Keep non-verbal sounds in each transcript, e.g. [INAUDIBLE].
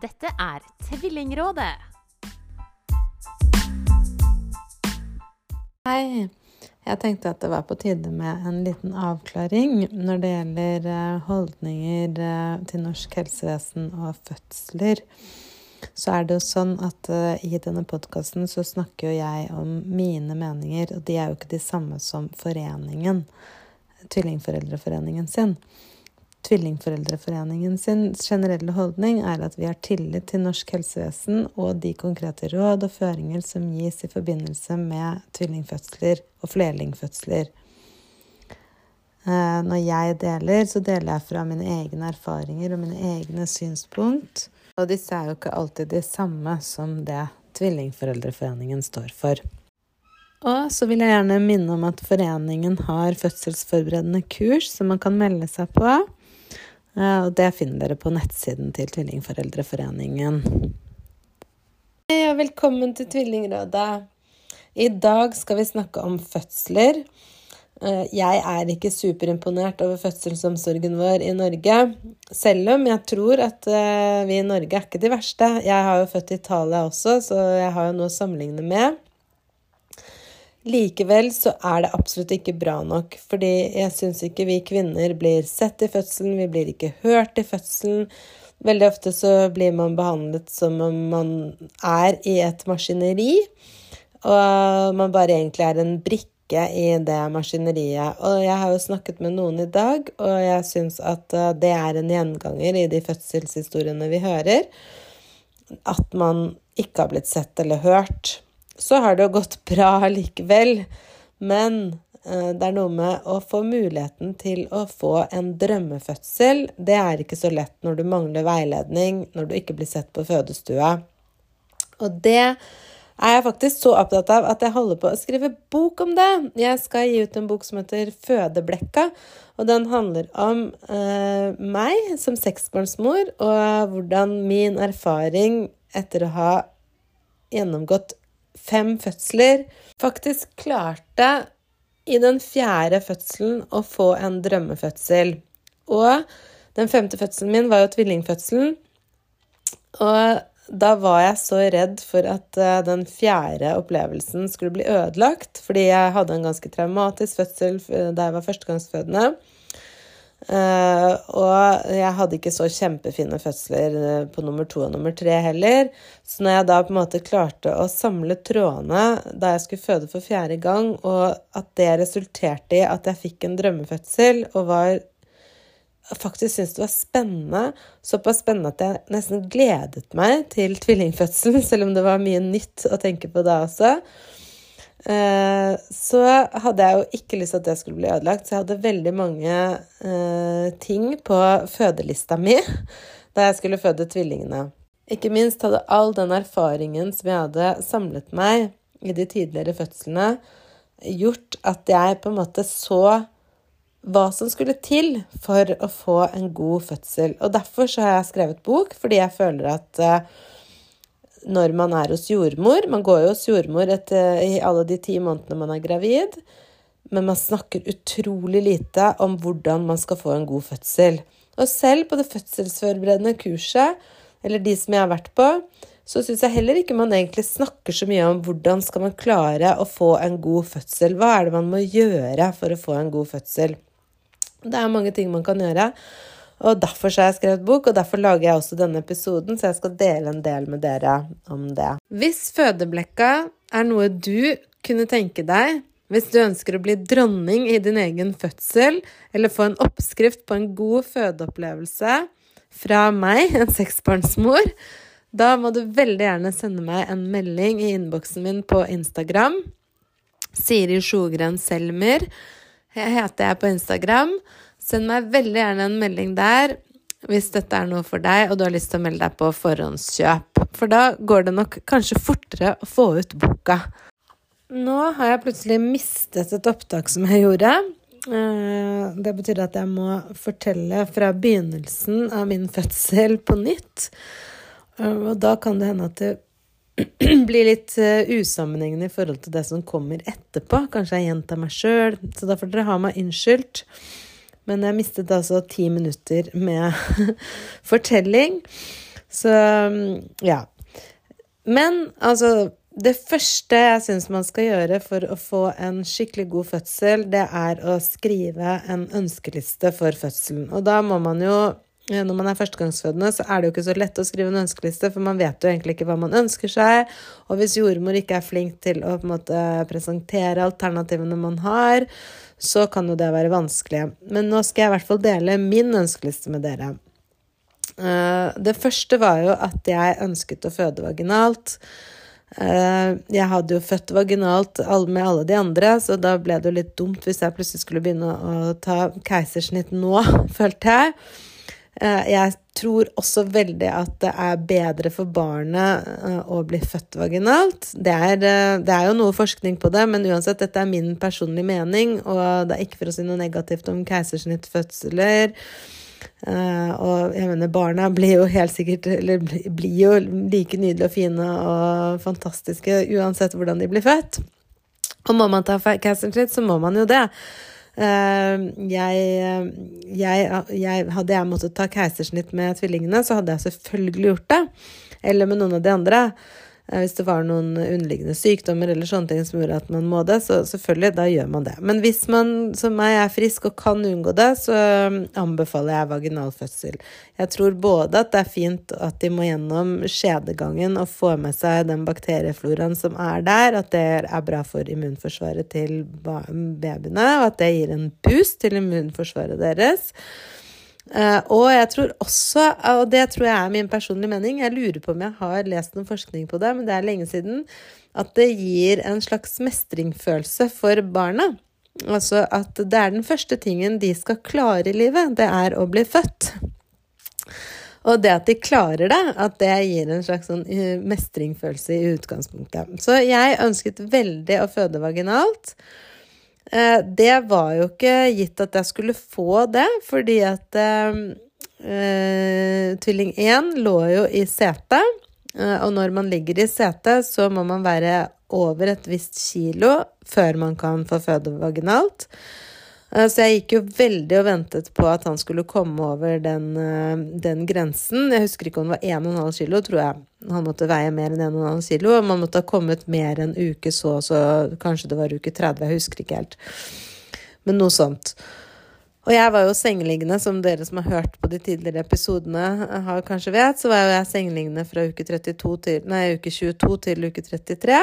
Dette er Tvillingrådet. Hei. Jeg tenkte at det var på tide med en liten avklaring når det gjelder eh, holdninger eh, til norsk helsevesen og fødsler. Så er det jo sånn at uh, i denne podkasten så snakker jo jeg om mine meninger, og de er jo ikke de samme som foreningen, Tvillingforeldreforeningen sin. Tvillingforeldreforeningen sin generelle holdning er at vi har tillit til norsk helsevesen og de konkrete råd og føringer som gis i forbindelse med tvillingfødsler og flerlingfødsler. Uh, når jeg deler, så deler jeg fra mine egne erfaringer og mine egne synspunkt. Og disse er jo ikke alltid de samme som det Tvillingforeldreforeningen står for. Og så vil jeg gjerne minne om at foreningen har fødselsforberedende kurs som man kan melde seg på. Eh, og det finner dere på nettsiden til Tvillingforeldreforeningen. Hei og velkommen til Tvillingrådet. I dag skal vi snakke om fødsler. Eh, jeg er ikke superimponert over fødselsomsorgen vår i Norge, selv om jeg tror at eh, vi i Norge er ikke de verste. Jeg har jo født i Italia også, så jeg har jo noe å sammenligne med. Likevel så er det absolutt ikke bra nok, fordi jeg syns ikke vi kvinner blir sett i fødselen, vi blir ikke hørt i fødselen. Veldig ofte så blir man behandlet som om man er i et maskineri, og man bare egentlig er en brikke i det maskineriet. Og jeg har jo snakket med noen i dag, og jeg syns at eh, det er en gjenganger i de fødselshistoriene vi hører. At man ikke har blitt sett eller hørt. Så har det jo gått bra likevel. Men eh, det er noe med å få muligheten til å få en drømmefødsel. Det er ikke så lett når du mangler veiledning, når du ikke blir sett på fødestua. Og det er jeg faktisk så opptatt av at jeg holder på å skrive bok om det. Jeg skal gi ut en bok som heter Fødeblekka, og den handler om eh, meg som seksbarnsmor, og hvordan min erfaring etter å ha gjennomgått fem fødsler faktisk klarte i den fjerde fødselen å få en drømmefødsel. Og den femte fødselen min var jo tvillingfødselen. Og da var jeg så redd for at uh, den fjerde opplevelsen skulle bli ødelagt, fordi jeg hadde en ganske traumatisk fødsel da jeg var førstegangsfødende. Uh, og jeg hadde ikke så kjempefine fødsler uh, på nummer to og nummer tre heller. Så når jeg da på en måte klarte å samle trådene da jeg skulle føde for fjerde gang, og at det resulterte i at jeg fikk en drømmefødsel og var faktisk syntes det var spennende. Såpass spennende at jeg nesten gledet meg til tvillingfødselen, [LAUGHS] selv om det var mye nytt å tenke på da også. Eh, så hadde jeg jo ikke lyst til at det skulle bli ødelagt, så jeg hadde veldig mange eh, ting på fødelista mi [LAUGHS] da jeg skulle føde tvillingene. Ikke minst hadde all den erfaringen som jeg hadde samlet meg i de tidligere fødslene, gjort at jeg på en måte så hva som skulle til for å få en god fødsel. Og derfor så har jeg skrevet bok, fordi jeg føler at uh, når man er hos jordmor Man går jo hos jordmor etter, i alle de ti månedene man er gravid, men man snakker utrolig lite om hvordan man skal få en god fødsel. Og selv på det fødselsforberedende kurset, eller de som jeg har vært på, så syns jeg heller ikke man egentlig snakker så mye om hvordan skal man klare å få en god fødsel. Hva er det man må gjøre for å få en god fødsel? Det er mange ting man kan gjøre. Og Derfor har jeg skrevet bok, og derfor lager jeg også denne episoden, så jeg skal dele en del med dere om det. Hvis fødeblekka er noe du kunne tenke deg, hvis du ønsker å bli dronning i din egen fødsel, eller få en oppskrift på en god fødeopplevelse fra meg, en seksbarnsmor, da må du veldig gjerne sende meg en melding i innboksen min på Instagram. Siri Sjogren Selmer heter jeg på Instagram. Send meg veldig gjerne en melding der hvis dette er noe for deg, og du har lyst til å melde deg på forhåndskjøp. For da går det nok kanskje fortere å få ut boka. Nå har jeg plutselig mistet et opptak som jeg gjorde. Eh, det betyr at jeg må fortelle fra begynnelsen av min fødsel på nytt. Eh, og da kan det hende at det [CLEARS THROAT] blir litt uh, usammenhengende i forhold til det som kommer etterpå. Kanskje jeg gjentar meg sjøl, så da får dere ha meg unnskyldt. Men jeg mistet altså ti minutter med [LAUGHS] fortelling. Så ja. Men altså Det første jeg syns man skal gjøre for å få en skikkelig god fødsel, det er å skrive en ønskeliste for fødselen. Og da må man jo når man er førstegangsfødende, så er det jo ikke så lett å skrive en ønskeliste, for man vet jo egentlig ikke hva man ønsker seg. Og hvis jordmor ikke er flink til å på en måte presentere alternativene man har, så kan jo det være vanskelig. Men nå skal jeg i hvert fall dele min ønskeliste med dere. Eh, det første var jo at jeg ønsket å føde vaginalt. Eh, jeg hadde jo født vaginalt med alle de andre, så da ble det jo litt dumt hvis jeg plutselig skulle begynne å ta keisersnitt nå, [LAUGHS] følte jeg. Eh, jeg tror også veldig at det er bedre for barnet å bli født vaginalt. Det er, det er, jo noe forskning på det, men uansett, dette er min personlige mening, og det er ikke for å si noe negativt om keisersnittfødsler. Og jeg mener, barna blir jo helt sikkert Eller blir jo like nydelige og fine og fantastiske uansett hvordan de blir født. Og må man ta keisersnitt, så må man jo det. Jeg, jeg, jeg, Hadde jeg måttet ta keisersnitt med tvillingene, så hadde jeg selvfølgelig gjort det. Eller med noen av de andre. Eh, hvis det var noen underliggende sykdommer eller sånne ting som gjorde at man må det, så selvfølgelig, da gjør man det. Men hvis man som meg er frisk og kan unngå det, så um, anbefaler jeg vaginalfødsel. Jeg tror både at det er fint at de må gjennom skjedegangen og få med seg den bakteriefloraen som er der, at det er bra for immunforsvaret til babyene, og at det gir en boost til immunforsvaret deres. Uh, og jeg tror også, og det tror jeg er min personlige mening, jeg lurer på om jeg har lest noen forskning på det, men det er lenge siden, at det gir en slags mestringsfølelse for barna. Altså at det er den første tingen de skal klare i livet, det er å bli født. Og det at de klarer det, at det gir en slags sånn eh, mestringsfølelse i utgangspunktet. Så jeg ønsket veldig å føde vaginalt. Eh, det var jo ikke gitt at jeg skulle få det, fordi at eh, eh tvilling 1 lå jo i setet. Eh, og når man ligger i setet, så må man være over et visst kilo før man kan få føde vaginalt. Eh, så jeg gikk jo veldig og ventet på at han skulle komme over den, eh, den grensen. Jeg husker ikke om det var 1,5 kilo, tror jeg. Han måtte veie mer enn 1,5 kilo. Og man måtte ha kommet mer enn uke så, så kanskje det var uke 30, jeg husker ikke helt. Men noe sånt. Og jeg var jo sengeliggende, som dere som har hørt på de tidligere episodene har kanskje vet, så var jo jeg sengeliggende fra uke, til, nei, uke 22 til uke 33.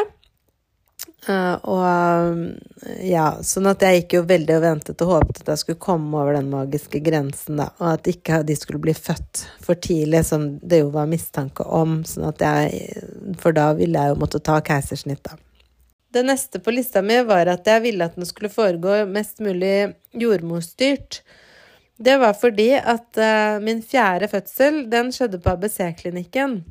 Uh, og ja, sånn at jeg gikk jo veldig og ventet og håpet at jeg skulle komme over den magiske grensen, da, og at ikke de skulle bli født for tidlig, som det jo var mistanke om, sånn at jeg For da ville jeg jo måtte ta keisersnitt, da. Det neste på lista mi var at jeg ville at den skulle foregå mest mulig jordmorstyrt. Det var fordi at uh, min fjerde fødsel, den skjedde på ABC-klinikken.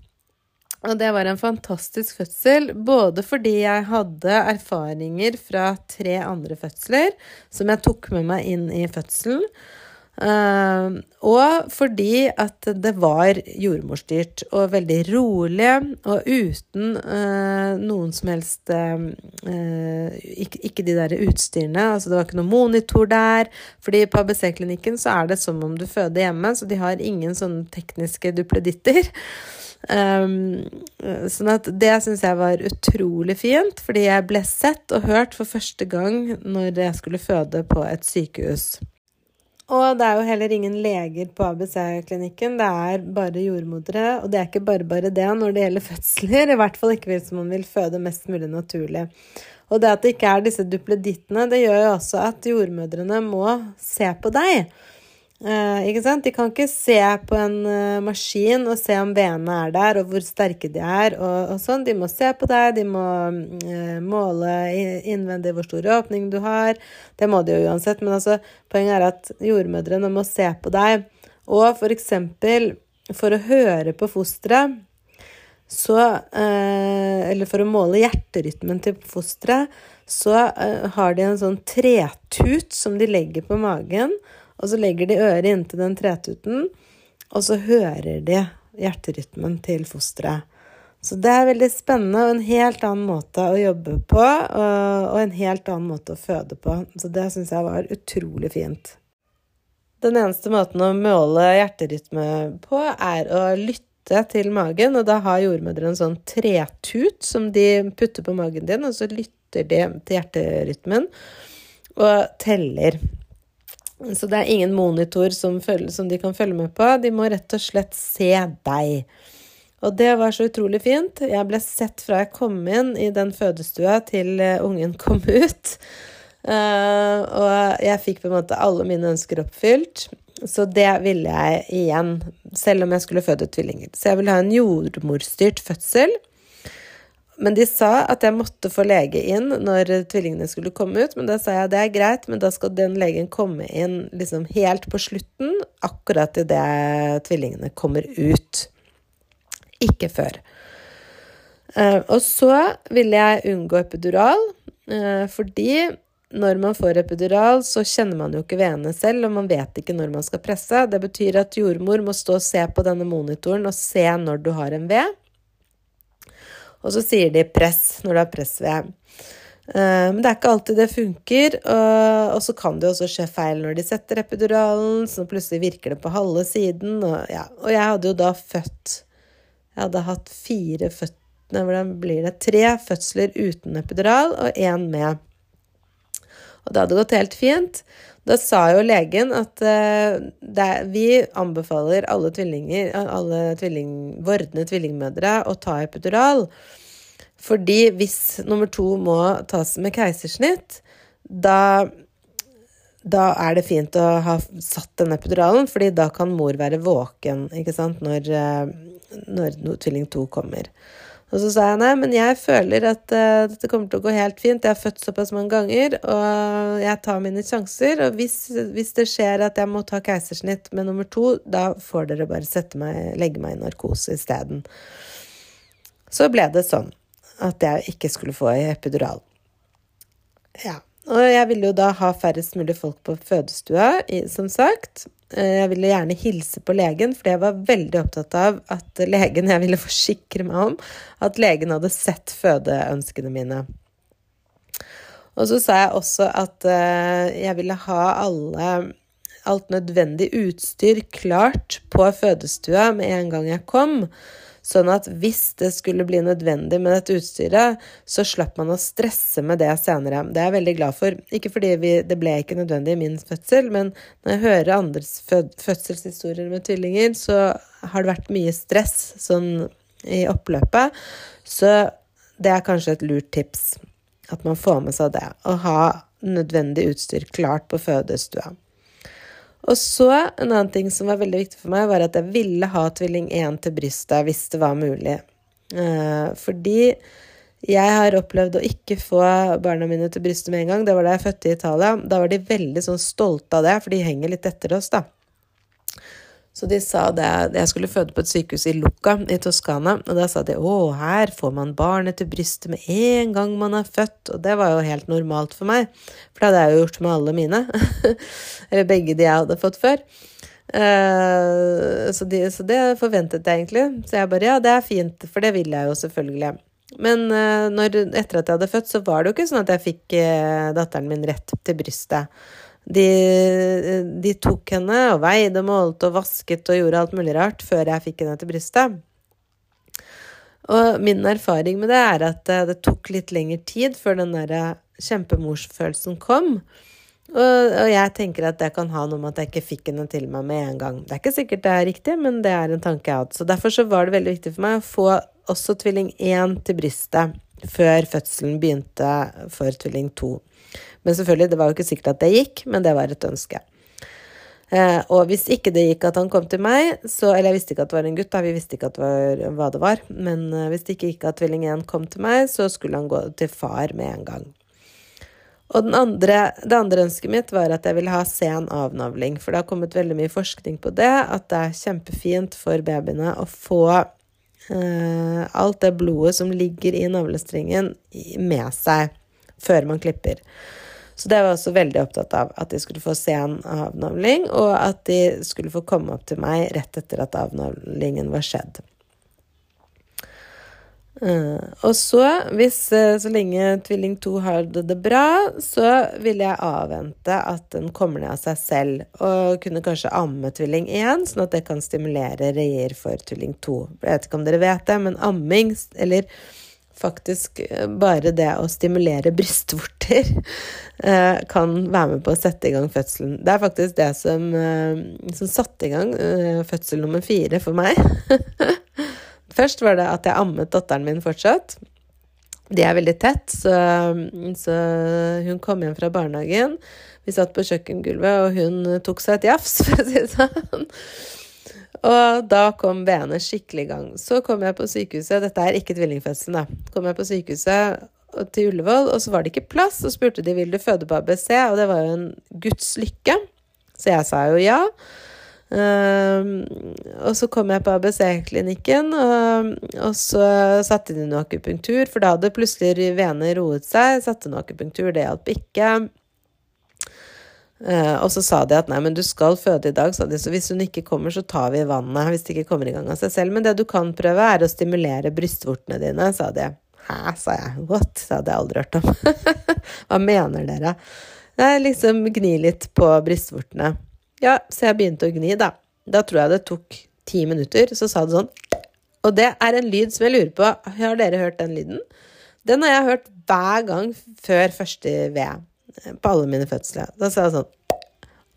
Og det var en fantastisk fødsel, både fordi jeg hadde erfaringer fra tre andre fødsler som jeg tok med meg inn i fødselen, Uh, og fordi at det var jordmorstyrt og veldig rolig, og uten uh, noen som helst ikke, ikke, de der utstyrene. Altså det var ikke noe monitor der. fordi på ABC-klinikken så er det som om du føder hjemme, så de har ingen sånne tekniske dupleditter. Um, sånn at det syns jeg var utrolig fint, fordi jeg ble sett og hørt for første gang når jeg skulle føde på et sykehus. Og det er jo heller ingen leger på ABC-klinikken, det er bare jordmødre. Og det er ikke bare bare det når det gjelder [LAUGHS] fødsler, i hvert fall ikke hvis man vil føde mest mulig naturlig. Og det at det ikke er disse dupledittene, det gjør jo også at jordmødrene må se på deg. Uh, ikke sant? De kan ikke se på en uh, maskin og se om venene er der, og hvor sterke de er. og, og sånn. De må se på deg, de må uh, måle innvendig hvor stor åpning du har. Det må de jo uansett, men altså, poenget er at jordmødrene må se på deg. Og for eksempel for å høre på fosteret, så Eller for å måle hjerterytmen til fosteret, så har de en sånn tretut som de legger på magen. Og så legger de øret inntil den tretuten, og så hører de hjerterytmen til fosteret. Så det er veldig spennende og en helt annen måte å jobbe på, og en helt annen måte å føde på. Så det syns jeg var utrolig fint. Den eneste måten å måle hjerterytme på, er å lytte til magen, og da har jordmødre en sånn tretut som de putter på magen din, og så lytter de til hjerterytmen og teller. Så det er ingen monitor som, følge, som de kan følge med på. De må rett og slett se deg. Og det var så utrolig fint. Jeg ble sett fra jeg kom inn i den fødestua til eh, ungen kom [LAUGHS] ut. Uh, og jeg fikk på en måte alle mine ønsker oppfylt. Så det ville jeg igjen, selv om jeg skulle føde tvillinger. Så jeg ville ha en jordmorstyrt fødsel. Men de sa at jeg måtte få lege inn når tvillingene skulle komme ut. Men da sa jeg at det er greit, men da skal den legen komme inn liksom helt på slutten, akkurat idet tvillingene kommer ut. Ikke før. Uh, og så ville jeg unngå epidural, uh, fordi når man får epidural, så kjenner man jo ikke vedene selv, og man vet ikke når man skal presse. Det betyr at jordmor må stå og se på denne monitoren og se når du har en ved. Og så sier de 'press' når du har pressved. Eh, men det er ikke alltid det funker, og så kan det også skje feil når de setter epiduralen, så plutselig virker det på halve siden. Og, ja. og jeg hadde jo da født Jeg hadde hatt fire føttene, hvordan blir det? Tre fødsler uten epidural og én med. Og det hadde gått helt fint. Da sa jo legen at uh, det, vi anbefaler alle tvillinger, alle tvilling, vordende tvillingmødre å ta epidural. Fordi hvis nummer to må tas med keisersnitt, da, da er det fint å ha satt den epiduralen, fordi da kan mor være våken når, uh, når tvilling to kommer. Og så sa jeg nei, men jeg føler at uh, dette kommer til å gå helt fint. Jeg har født såpass mange ganger, og jeg tar mine sjanser. Og hvis, hvis det skjer at jeg må ta keisersnitt med nummer to, da får dere bare meg, legge meg i narkose isteden. Så ble det sånn at jeg ikke skulle få epidural. Ja. Og jeg ville jo da ha færrest mulig folk på fødestua, som sagt. Eh, jeg ville gjerne hilse på legen, for jeg var veldig opptatt av at legen Jeg ville forsikre meg om at legen hadde sett fødeønskene mine. Og så sa jeg også at eh, jeg ville ha alle, alt nødvendig utstyr klart på fødestua med en gang jeg kom. Sånn at hvis det skulle bli nødvendig med dette utstyret, så slapp man å stresse med det senere. Det er jeg veldig glad for. Ikke fordi vi, det ble ikke nødvendig i min fødsel, men når jeg hører andres fødselshistorier med tvillinger, så har det vært mye stress sånn i oppløpet. Så det er kanskje et lurt tips at man får med seg det. Å ha nødvendig utstyr klart på fødestua. Og så en annen ting som var veldig viktig for meg, var at jeg ville ha tvilling 1 til brystet hvis det var mulig. Eh, fordi jeg har opplevd å ikke få barna mine til brystet med en gang. Det var da jeg fødte i Italia. Da var de veldig sånn stolte av det, for de henger litt etter oss, da. Så de sa det Jeg skulle føde på et sykehus i Lucca i Toskana, og da sa de å, her får man barnet til brystet med en gang man er født, og det var jo helt normalt for meg, for det hadde jeg jo gjort med alle mine, [LAUGHS] eller begge de jeg hadde fått før. Uh, så, de, så, det forventet jeg egentlig. Så jeg bare ja, det er fint, for det vil jeg jo selvfølgelig. Men uh, når, etter at jeg hadde født, så var det jo ikke sånn at jeg fikk uh, datteren min rett til brystet. De, de, tok henne og veide, målte og vasket og gjorde alt mulig rart før jeg fikk henne til brystet. Og min erfaring med det er at eh, det tok litt lengre tid før den der eh, kjempemorsfølelsen kom. Og, og, jeg tenker at det kan ha noe med at jeg ikke fikk henne til meg med en gang. Det er ikke sikkert det er riktig, men det er en tanke jeg hatt. Så derfor så var det veldig viktig for meg å få også tvilling 1 til brystet før fødselen begynte for tvilling 2. Men selvfølgelig, det var jo ikke sikkert at det gikk, men det var et ønske. Eh, og hvis ikke det gikk at han kom til meg, så Eller jeg visste ikke at det var en gutt, da, vi visste ikke det var, hva det var. Men eh, hvis det ikke gikk at tvilling 1 kom til meg, så skulle han gå til far med en gang. Og andre, det andre ønsket mitt var at jeg ville ha sen avnavling. For det har kommet veldig mye forskning på det, at det er kjempefint for babyene å få eh, alt det blodet som ligger i navlestrengen, med seg før man klipper. Så det var jeg også veldig opptatt av. At de skulle få se en avnavling, og at de skulle få komme opp til meg rett etter at avnavlingen var skjedd. Uh, og så, hvis uh, så lenge tvilling 2 har det, det bra, så vil jeg avvente at den kommer ned av seg selv, og kunne kanskje amme tvilling 1, sånn at det kan stimulere reir for tvilling 2. Jeg vet ikke om dere vet det, men amming, eller faktisk eh, bare det å stimulere brystvorter uh, [LAUGHS] kan være med på å sette i gang fødselen. Det er faktisk det som, som satte i gang fødsel nummer fire for meg. [LAUGHS] Først var det at jeg ammet datteren min fortsatt. De er veldig tett, så, så, hun kom hjem fra barnehagen. Vi satt på kjøkkengulvet, og hun tok seg et jafs, [LAUGHS] for å si det sånn. Og da kom benet skikkelig i gang. Så kom jeg på sykehuset, dette er ikke tvillingfødselen, da. Kom jeg på sykehuset til Ullevål, og så var det ikke plass, og spurte de vil du føde på ABC, og det var jo en guds lykke. Så jeg sa jo ja. Um, og så kom jeg på ABC-klinikken, og, og, så satte de noe akupunktur, for da hadde plutselig veene roet seg. Satte noe akupunktur, det hjalp ikke. Uh, og så sa de at nei, men du skal føde i dag, sa de, så hvis hun ikke kommer, så tar vi vannet. Hvis det ikke kommer i gang av seg selv. Men det du kan prøve, er å stimulere brystvortene dine, sa de. Hæ, sa jeg. What? Det hadde jeg aldri hørt om. [LAUGHS] Hva mener dere? Nei, liksom gni litt på brystvortene. Ja, så jeg begynte å gni, da. Da tror jeg det tok ti minutter, så sa det sånn. Og det er en lyd som jeg lurer på Har dere hørt den lyden? Den har jeg hørt hver gang før første ved på alle mine fødsler. Da sa jeg sånn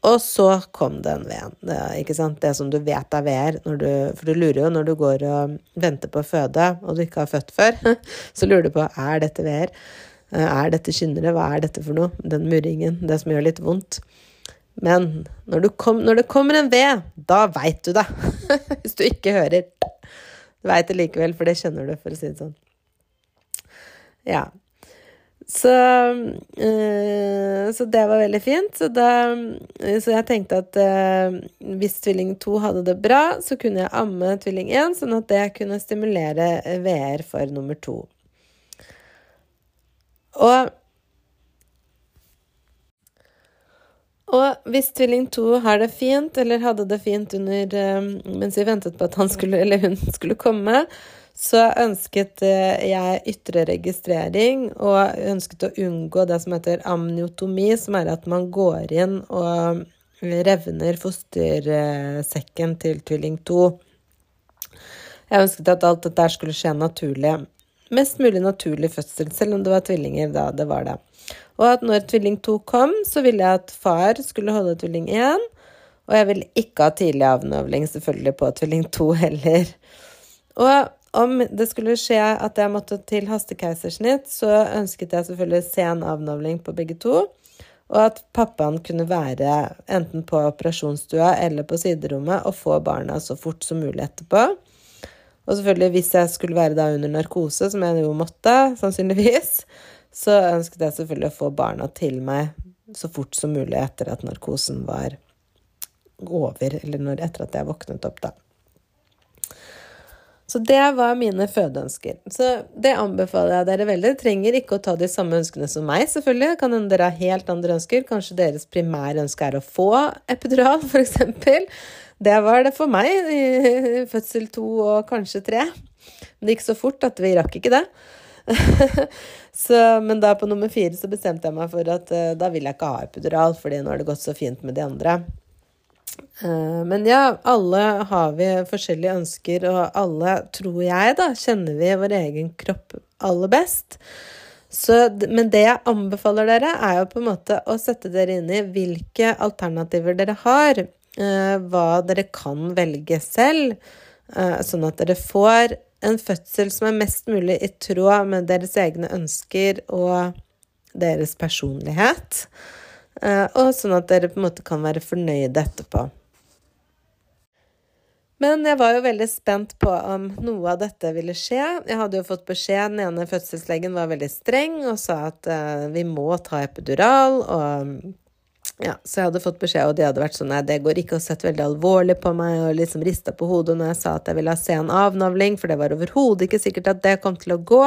og så kom den veden. Sant? det som du vet er veer. For du lurer jo når du går og venter på å føde, og du ikke har født før. [LAUGHS] Så lurer du på er dette veer. Er dette kynnere? Hva er dette for noe? Den murringen. Det som gjør litt vondt. Men når, kom, når det kommer en ved, da veit du det. [LAUGHS] Hvis du ikke hører. Du veit det likevel, for det kjenner du, for å si det sånn. Ja. Så, øh, så det var veldig fint. Så, da, så jeg tenkte at øh, hvis tvilling 2 hadde det bra, så kunne jeg amme tvilling 1, sånn at det kunne stimulere VR for nummer 2. Og Og hvis tvilling to har det fint, eller hadde det fint under, eh, mens vi ventet på at han skulle, eller hun skulle komme, så ønsket eh, jeg ytre registrering og ønsket å unngå det som heter amniotomi, som er at man går inn og revner fostersekken til tvilling 2. Jeg ønsket at alt dette skulle skje naturlig. Mest mulig naturlig fødsel, selv om det var tvillinger da det var det. Og at når tvilling 2 kom, så ville jeg at far skulle holde tvilling 1. Og jeg ville ikke ha tidlig avnøvling, selvfølgelig, på tvilling 2 [LAUGHS] heller. Og om det skulle skje at jeg måtte til hastekeisersnitt, så ønsket jeg selvfølgelig sen avnavling på begge to. Og at pappaen kunne være enten på operasjonsstua eller på siderommet og få barna så fort som mulig etterpå. Og selvfølgelig, hvis jeg skulle være da under narkose, som jeg jo måtte, sannsynligvis, så ønsket jeg selvfølgelig å få barna til meg så fort som mulig etter at narkosen var over, eller etter at jeg våknet opp, da. Så det var mine fødeønsker. Så det anbefaler jeg dere veldig. Trenger ikke å ta de samme ønskene som meg, selvfølgelig. Kan hende dere har helt andre ønsker. Kanskje deres primære ønske er å få epidural, f.eks. Det var det for meg i fødsel to og kanskje tre. Men det gikk så fort at vi rakk ikke det. [LAUGHS] så, men da på nummer fire så bestemte jeg meg for at uh, da vil jeg ikke ha epidural, fordi nå har det gått så fint med de andre. Uh, men ja, alle har vi forskjellige ønsker, og alle, tror jeg, da, kjenner vi vår egen kropp aller best. Så, men det jeg anbefaler dere, er jo på en måte å sette dere inn i hvilke alternativer dere har. Uh, hva dere kan velge selv, sånn at dere får en fødsel som er mest mulig i tråd med deres egne ønsker og deres personlighet. Eh, og sånn at dere på en måte kan være fornøyde etterpå. Men jeg var jo veldig spent på om noe av dette ville skje. Jeg hadde jo fått beskjed, Den ene fødselslegen var veldig streng og sa at uh, vi må ta epidural. Og ja, så jeg hadde fått beskjed, og de hadde vært sånn nei, det går ikke, og sett veldig alvorlig på meg og liksom rista på hodet når jeg sa at jeg ville ha sen avnavling, for det var overhodet ikke sikkert at det kom til å gå.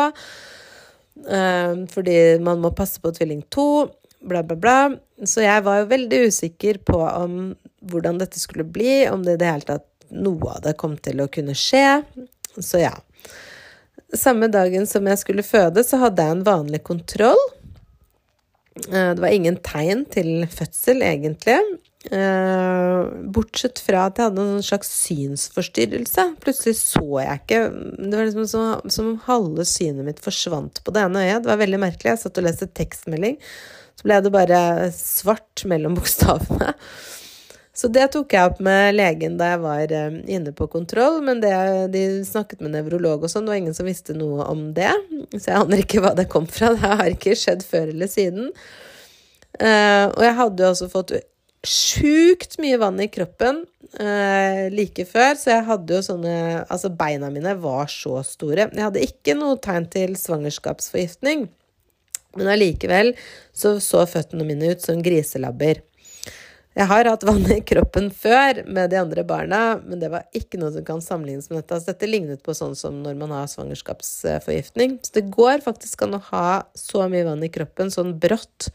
Uh, fordi man må passe på tvilling to, bla, bla, bla. Så jeg var jo veldig usikker på om hvordan dette skulle bli, om det i det hele tatt noe av det kom til å kunne skje. Så ja. samme dagen som jeg skulle føde, så hadde jeg en vanlig kontroll. Eh, det var ingen tegn til fødsel, egentlig. Uh, bortsett fra at jeg hadde en slags synsforstyrrelse. Plutselig så jeg ikke Det var liksom som, som om halve synet mitt forsvant på det ene øyet. Det var veldig merkelig. Jeg satt og leste tekstmelding, så ble det bare svart mellom [LAUGHS] bokstavene. Så det tok jeg opp med legen da jeg var uh, inne på kontroll, men det, de snakket med nevrolog og sånn, det var ingen som visste noe om det. Så jeg aner ikke hva det kom fra. Det har ikke skjedd før eller siden. Uh, og jeg hadde jo også fått sjukt mye vann i kroppen eh, like før, så jeg hadde jo sånne Altså, beina mine var så store. Jeg hadde ikke noe tegn til svangerskapsforgiftning, men allikevel så så føttene mine ut som griselabber. Jeg har hatt vann i kroppen før med de andre barna, men det var ikke noe som kan sammenlignes med dette. Altså, dette lignet på sånn som når man har svangerskapsforgiftning. Så det går faktisk an å ha så mye vann i kroppen sånn brått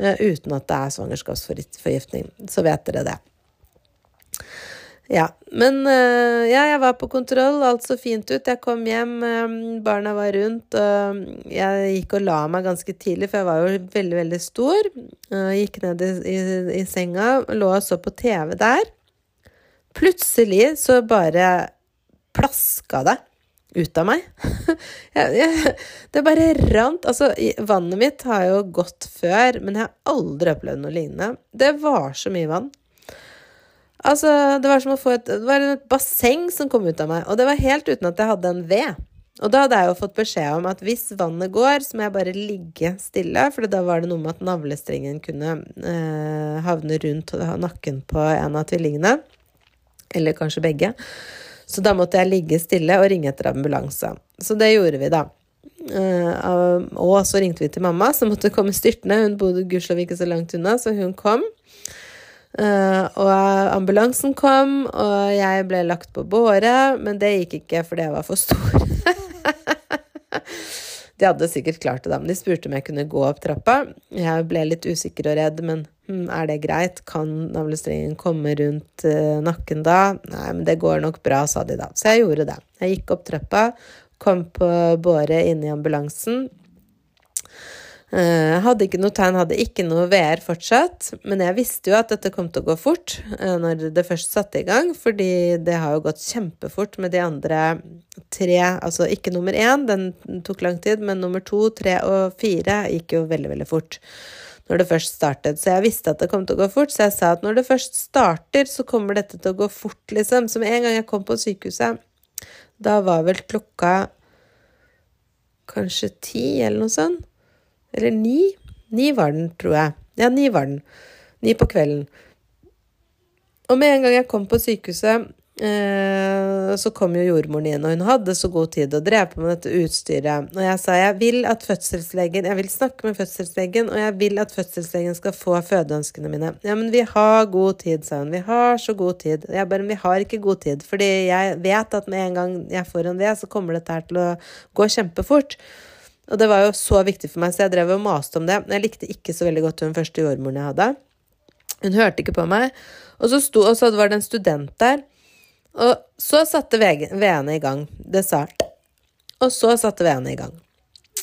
uten at det er svangerskapsforgiftning. Så vet dere det. Ja, men eh, ja, jeg var på kontroll, alt så fint ut. Jeg kom hjem, eh, barna var rundt, jeg gikk og la meg ganske tidlig, for jeg var jo veldig, veldig stor. Gikk ned i, i, i senga, lå og så på TV der. Plutselig så bare plaska det ut av meg. [LAUGHS] jeg, jeg, det bare rant. Altså, vannet mitt har jo gått før, men jeg har aldri opplevd noe lignende. Det var så mye vann. Altså, det var som å få et, det var et basseng som kom ut av meg, og det var helt uten at jeg hadde en ved. Og da hadde jeg jo fått beskjed om at hvis vannet går, så må jeg bare ligge stille, for da var det noe med at navlestrengen kunne eh, havne rundt nakken på en av tvillingene. Eller kanskje begge. Så da måtte jeg ligge stille og ringe etter ambulanse. Så det gjorde vi, da. Uh, og så ringte vi til mamma, som måtte komme styrtende. Hun bodde gudskjelov ikke så langt unna, så hun kom. Uh, og ambulansen kom, og jeg ble lagt på båre, men det gikk ikke fordi jeg var for stor. [LAUGHS] de hadde sikkert klart det, da, men de spurte om jeg kunne gå opp trappa. Jeg ble litt usikker og redd, men er det greit? Kan navlestrengen komme rundt uh, nakken da? Nei, men det går nok bra, sa de da. Så jeg gjorde det. Jeg gikk opp trappa, kom på båret inn i ambulansen. Uh, hadde ikke noe tegn, hadde ikke noe VR fortsatt, men jeg visste jo at dette kom til å gå fort uh, når det først satte i gang, fordi det har jo gått kjempefort med de andre tre, altså ikke nummer én, den tok lang tid, men nummer to, tre og fire gikk jo veldig, veldig fort når det først startet. Så jeg visste at det kom til å gå fort, så jeg sa at når det først starter, så kommer dette til å gå fort, liksom. Så med en gang jeg kom på sykehuset, da var vel klokka kanskje ti, eller noe sånt. Eller ni. Ni var den, tror jeg. Ja, ni var den. Ni på kvelden. Og med en gang jeg kom på sykehuset, Eh, så kom jo jordmoren inn, og hun hadde så god tid og drev på med dette utstyret. Og jeg sa jeg vil at fødselslegen Jeg vil snakke med fødselslegen, og jeg vil at fødselslegen skal få fødeønskene mine. Ja, men vi har god tid, sa hun. Vi har så god tid. Jeg bare Men vi har ikke god tid. Fordi jeg vet at med en gang jeg får en ved, så kommer dette her til å gå kjempefort. Og det var jo så viktig for meg, så jeg drev og maste om det. Jeg likte ikke så veldig godt hun første jordmoren jeg hadde. Hun hørte ikke på meg. Og så, sto, og så var det en student der og så satte veene i gang. Det sa Og så satte veene i gang.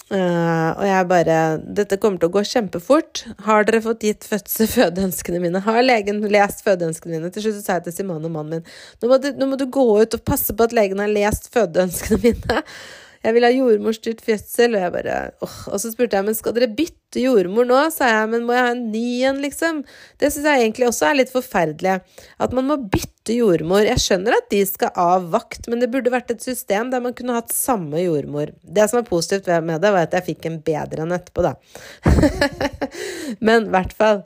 Uh, og jeg bare Dette kommer til å gå kjempefort. Har dere fått gitt fødsel [LAUGHS] fødeønskene mine? Har legen lest fødeønskene mine? Til slutt sa jeg til Simone, mannen min, nå må, du, nå må du gå ut og passe på at legen har lest fødeønskene mine. [LAUGHS] Jeg vil ha jordmorstyrt fødsel. Og jeg bare åh. Og så spurte jeg men skal dere bytte jordmor nå, sa jeg. Men må jeg ha en ny en, liksom? Det syns jeg egentlig også er litt forferdelig. At man må bytte jordmor. Jeg skjønner at de skal av vakt, men det burde vært et system der man kunne hatt samme jordmor. Det som er positivt med det, var at jeg fikk en bedre enn etterpå, da. [LAUGHS] men i hvert fall.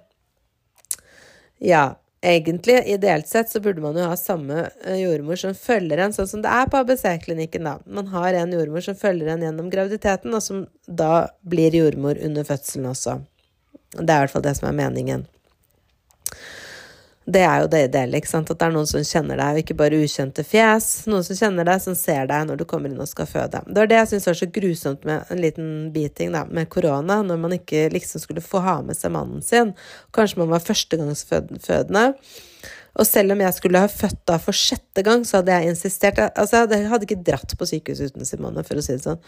Ja. Egentlig, ideelt sett, så burde man jo ha samme eh, jordmor som følger en, sånn som det er på ABC-klinikken, da. Man har en jordmor som følger en gjennom graviditeten, og som da blir jordmor under fødselen også. Det er i hvert fall det som er meningen. Det er jo det ideelle, ikke sant? at det er noen som kjenner deg, og ikke bare ukjente fjes. Noen som kjenner deg, som ser deg når du kommer inn og skal føde. Det var det jeg syntes var så grusomt med en liten biting da, med korona, når man ikke liksom skulle få ha med seg mannen sin. Kanskje man var førstegangsfødende. Og selv om jeg skulle ha født da for sjette gang, så hadde jeg insistert Altså, jeg hadde ikke dratt på sykehus uten Simone, for å si det sånn.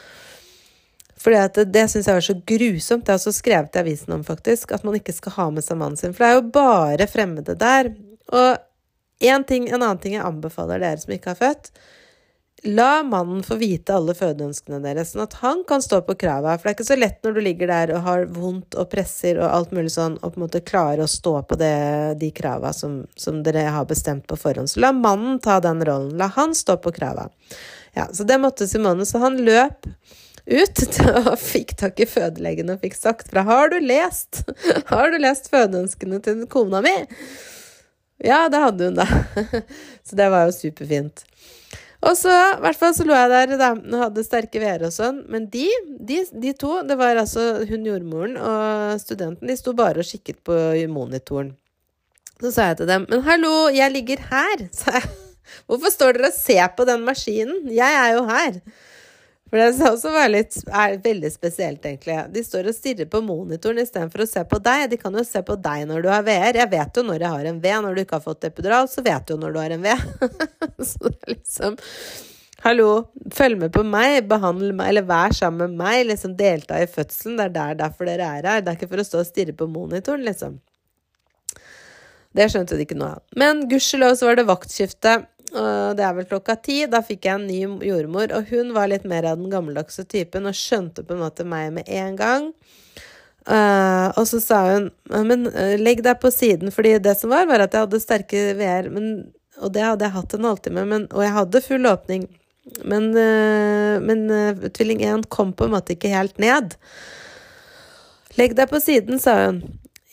For det, det syns jeg var så grusomt. Det har også skrevet i avisen om, faktisk, at man ikke skal ha med seg mannen sin. For det er jo bare fremmede der. Og en, ting, en annen ting jeg anbefaler dere som ikke har født, La mannen få vite alle fødeønskene deres, sånn at han kan stå på krava. For det er ikke så lett når du ligger der og har vondt og presser og alt mulig sånn, og på en måte klare å stå på det, de krava som, som, dere har bestemt på forhånd. Så la mannen ta den rollen. La han stå på krava. Ja, så det måtte Simone. Så han løp ut [LAUGHS] og fikk tak i fødelegen og fikk sagt fra Har du lest? [LAUGHS] Har du lest fødeønskene til kona mi? Ja, det hadde hun, da. [LAUGHS] Så det var jo superfint. Og så, i hvert fall, så lå jeg der da, og hadde sterke veer og sånn. Men de, de, de, to, det var altså hun jordmoren og studenten, de sto bare og kikket på monitoren. Så sa jeg til dem, men hallo, jeg ligger her, sa jeg. Hvorfor står dere og ser på den maskinen? Jeg er jo her. For det også var litt, er veldig spesielt, egentlig. De står og stirrer på monitoren istedenfor å se på deg. De kan jo se på deg når du har VR. Jeg vet jo når jeg har en V. Når du ikke har fått epidural, så vet du jo når du har en V. [LAUGHS] så det er liksom Hallo, følg med på meg, behandle meg, eller vær sammen med meg, liksom delta i fødselen. Det er der, derfor dere er her. Det er ikke for å stå og stirre på monitoren, liksom. Det skjønte de ikke noe av. Men gudskjelov så var det vaktskifte det er vel klokka ti. Da fikk jeg en ny jordmor, og hun var litt mer av den gammeldagse typen og skjønte på en måte meg med en gang. Uh, og så sa hun men uh, legg deg på siden, fordi det som var, var at jeg hadde sterke veer, og det hadde jeg hatt en halvtime, men, og jeg hadde full åpning. Men, men tvilling 1 kom på en måte ikke helt ned. Legg deg på siden, sa hun.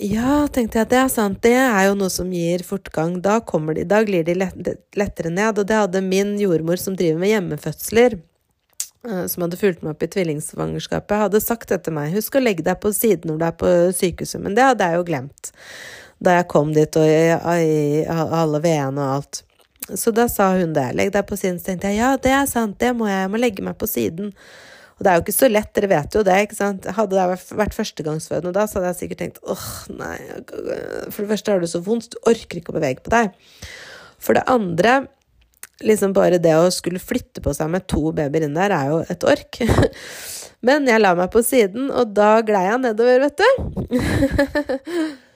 Ja, tenkte jeg, det er sant. Det er jo noe som gir fortgang. Da, de, da glir de lettere ned. Og det hadde min jordmor som driver med hjemmefødsler, eh, som hadde fulgt meg opp i tvillingsvangerskapet, hadde sagt det til meg. Husk å legge deg på siden når du er på sykehuset. Men det hadde jeg jo glemt da jeg kom dit, og i alle VN og alt. Så da sa hun det. Legg deg på siden. Så tenkte jeg ja, det er sant, det må jeg. Jeg må legge meg på siden. Og det er jo ikke så lett, dere vet jo det, ikke sant. Hadde det vært førstegangsfødende da, så hadde jeg sikkert tenkt åh, nei For det første har du så vondt, du orker ikke å bevege på deg. For det andre, liksom bare det å skulle flytte på seg med to babyer inn der, er jo et ork. [LAUGHS] Men jeg la meg på siden, og da glei jeg nedover, vet du. [LAUGHS]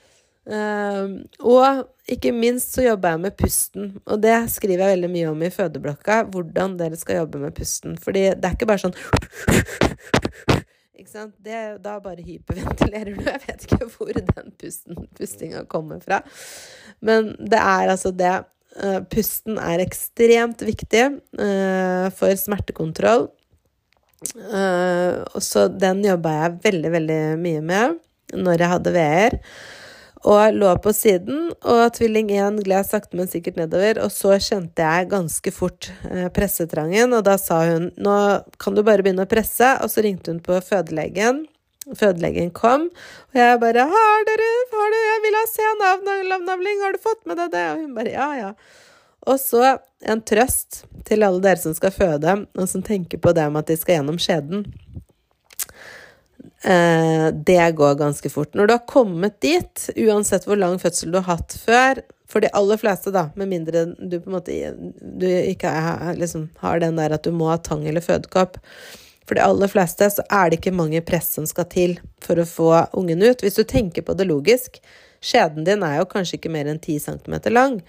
Uh, og ikke minst så jobber jeg med pusten, og det skriver jeg veldig mye om i fødeblokka. Hvordan dere skal jobbe med pusten. Fordi det er ikke bare sånn ikke sant? Det, da bare hyperventilerer du. Jeg vet ikke hvor den pusten, pustinga kommer fra. Men det er altså det. Uh, pusten er ekstremt viktig uh, for smertekontroll. Uh, og så den jobba jeg veldig, veldig mye med når jeg hadde VR og lå på siden, og tvilling 1 gled sakte, men sikkert nedover. Og så kjente jeg ganske fort eh, pressetrangen, og da sa hun nå kan du bare begynne å presse, og så ringte hun på fødelegen. Fødelegen kom, og jeg bare 'Har dere har du, Jeg vil ha se navnavling, har du fått med deg det?' Og hun bare 'Ja, ja'. Og så en trøst til alle dere som skal føde, og som tenker på det med at de skal gjennom skjeden. Eh, det går ganske fort. Når du har kommet dit, uansett hvor lang fødsel du har hatt før For de aller fleste, da, med mindre du på en måte du ikke er, liksom, har den der at du må ha tang eller fødekopp For de aller fleste så er det ikke mange press som skal til for å få ungen ut. Hvis du tenker på det logisk Skjeden din er jo kanskje ikke mer enn 10 cm lang.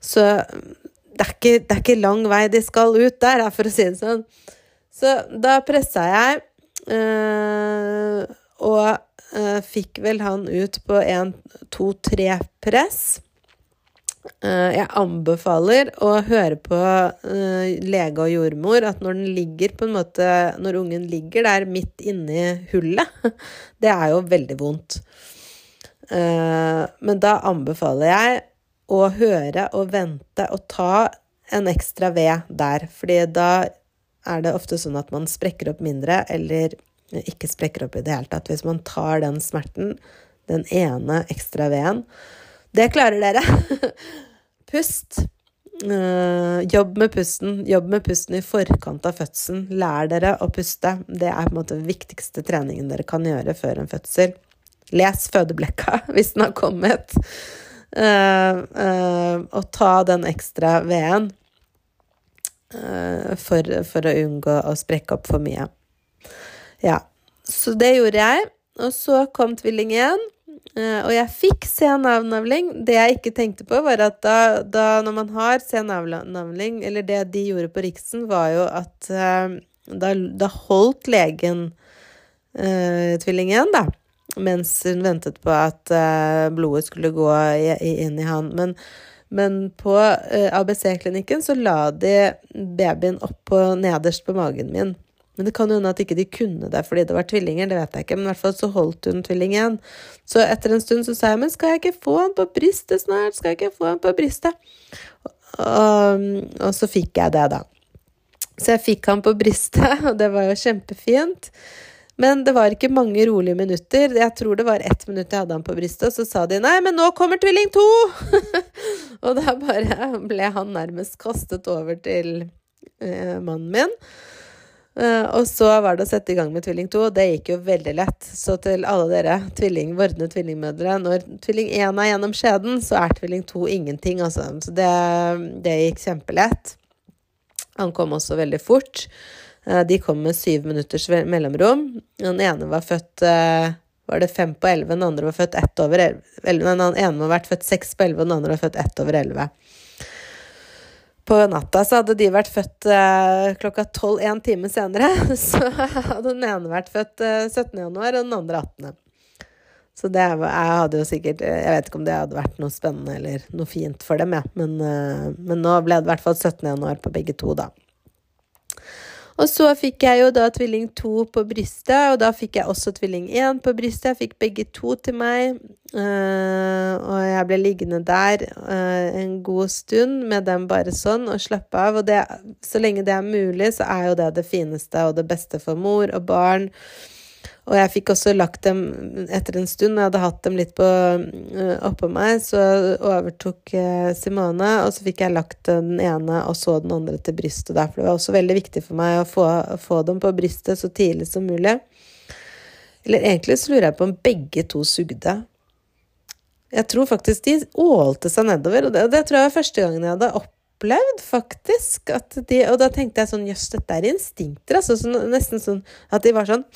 Så det er, ikke, det er ikke lang vei de skal ut der, for å si det sånn. Så da pressa jeg og uh, fikk vel han ut på en, to, tre press. Uh, jeg anbefaler å høre på lege og jordmor at når den ligger på en måte Når ungen ligger der midt inni hullet, [LAUGHS] det er jo veldig vondt. men da anbefaler jeg å høre og vente og ta en ekstra ved der, fordi da er det ofte sånn at man sprekker opp mindre, eller ikke sprekker opp i det hele tatt. Hvis man tar den smerten, den ene ekstra veden Det klarer dere! [LAUGHS] Pust. Uh, jobb med pusten. Jobb med pusten i forkant av fødselen. Lær dere å puste. Det er på en måte den viktigste treningen dere kan gjøre før en fødsel. Les fødeblekka [LAUGHS] hvis den har kommet. uh, uh, og ta den ekstra veden for, for, å unngå å sprekke opp for mye. Ja, så det gjorde jeg. Og så kom tvilling igjen. og jeg fikk sen avnavling. Det jeg ikke tenkte på, var at da, da når man har sen avnavling, eller det de gjorde på Riksen, var jo at da, da holdt legen tvillingen, da mens hun ventet på at uh, blodet skulle gå inn i han. Men, men på eh, ABC-klinikken så la de babyen opp nederst på magen min. Men det kan jo hende at ikke de kunne det fordi det var tvillinger, det vet jeg ikke. Men i hvert fall så holdt hun tvillingen. Så etter en stund så sa jeg men skal jeg ikke få han på brystet snart? Skal jeg ikke få han på brystet? Og, og så fikk jeg det, da. Så jeg fikk han på brystet, [LAUGHS] og det var jo kjempefint. Men det var ikke mange rolige minutter. Jeg tror det var ett minutt jeg hadde han på brystet, og så sa de 'nei, men nå kommer tvilling to'! [LAUGHS] og da bare ble han nærmest kastet over til eh, mannen min. Eh, og så var det å sette i gang med tvilling to, og det gikk jo veldig lett. Så til alle dere tvilling, vordende tvillingmødre, når tvilling én er gjennom skjeden, så er tvilling to ingenting, altså. Så det, det gikk kjempelett. Han kom også veldig fort. Eh, de kom med syv minutters mellomrom. Den ene var født eh, var det fem på elleve, den andre var født ett over elleve. Den ene må ha vært født seks på elleve, og den andre var født ett over elleve. På natta så hadde de vært født eh, klokka tolv en time senere. [LAUGHS] Så hadde den ene vært født 17. januar, og den andre 18. Så det jeg hadde jo sikkert Jeg vet ikke om det hadde vært noe spennende eller noe fint for dem, ja. men, men nå ble det i hvert fall 17. januar på begge to, da. Og så fikk jeg jo da tvilling to på brystet, og da fikk jeg også tvilling én på brystet. Jeg fikk begge to til meg, uh, og jeg ble liggende der uh, en god stund med dem bare sånn og slappe av. Og det, så lenge det er mulig, så er jo det det fineste og det beste for mor og barn. Og jeg fikk også lagt dem etter en stund, jeg hadde hatt dem litt på, uh, oppå meg, så overtok uh, Simone, og så fikk jeg lagt den ene og så den andre til brystet der. For det var også veldig viktig for meg å få, få dem på brystet så tidlig som mulig. Eller egentlig så lurer jeg på om begge to sugde. Jeg tror faktisk de ålte seg nedover, og det, det tror jeg var første gangen jeg hadde opplevd, faktisk. De, og da tenkte jeg sånn Jøss, dette er instinkter, altså. Så nesten sånn at de var sånn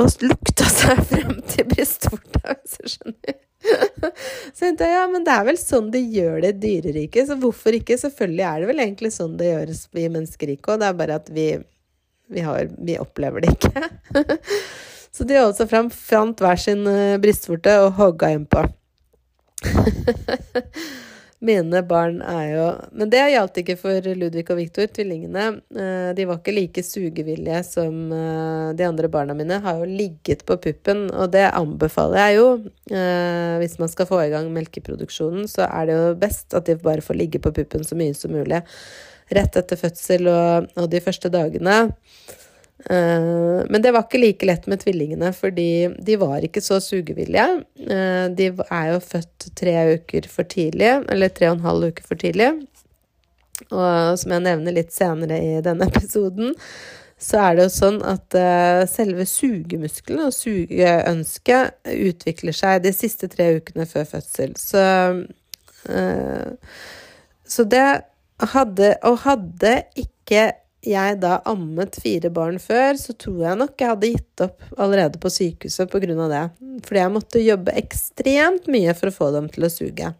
og lukta seg frem til brystvorta, hvis du skjønner. [LAUGHS] Så tenkte jeg ja, men det er vel sånn de gjør det i dyreriket, så hvorfor ikke? Selvfølgelig er det vel egentlig sånn det gjøres i menneskeriket òg, det er bare at vi, vi, har, vi, opplever det ikke. [LAUGHS] Så de seg fram, fant hver sin eh, brystvorte og hogga innpå. [LAUGHS] Mine barn er jo Men det gjaldt ikke for Ludvig og Viktor, tvillingene. Eh, de var ikke like sugevillige som eh, de andre barna mine. Har jo ligget på puppen, og det anbefaler jeg jo. Eh, hvis man skal få i gang melkeproduksjonen, så er det jo best at de bare får ligge på puppen så mye som mulig. Rett etter fødsel og, og de første dagene. Eh, men det var ikke like lett med tvillingene, fordi de var ikke så sugevillige. Eh, de er jo født tre uker for tidlig, eller tre og en halv uke for tidlig. Og som jeg nevner litt senere i denne [LAUGHS] episoden, så er det jo sånn at eh, selve sugemuskelen og sugeønsket utvikler seg de siste tre ukene før fødsel. Så, så det hadde Og hadde ikke jeg da ammet fire barn før, så tror jeg nok jeg hadde gitt opp allerede på sykehuset pga. det. Fordi jeg måtte jobbe ekstremt mye for å få dem til å suge.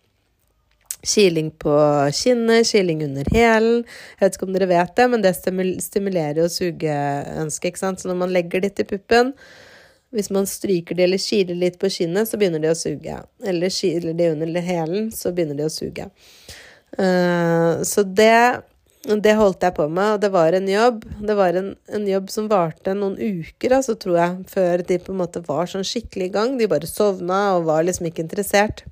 Kiling på kinnet, kiling under hælen. Jeg vet ikke om dere vet det, men det stimulerer jo sugeønsket, ikke sant. Så når man legger det til puppen, hvis man stryker de eller kiler litt på kinnet, så begynner de å suge. Eller kiler de under hælen, så begynner de å suge. Uh, så det det holdt jeg på med, og det var en jobb. Det var en, en jobb som varte noen uker, altså, tror jeg, før de på en måte var sånn skikkelig i gang. De bare sovna og var liksom ikke interessert.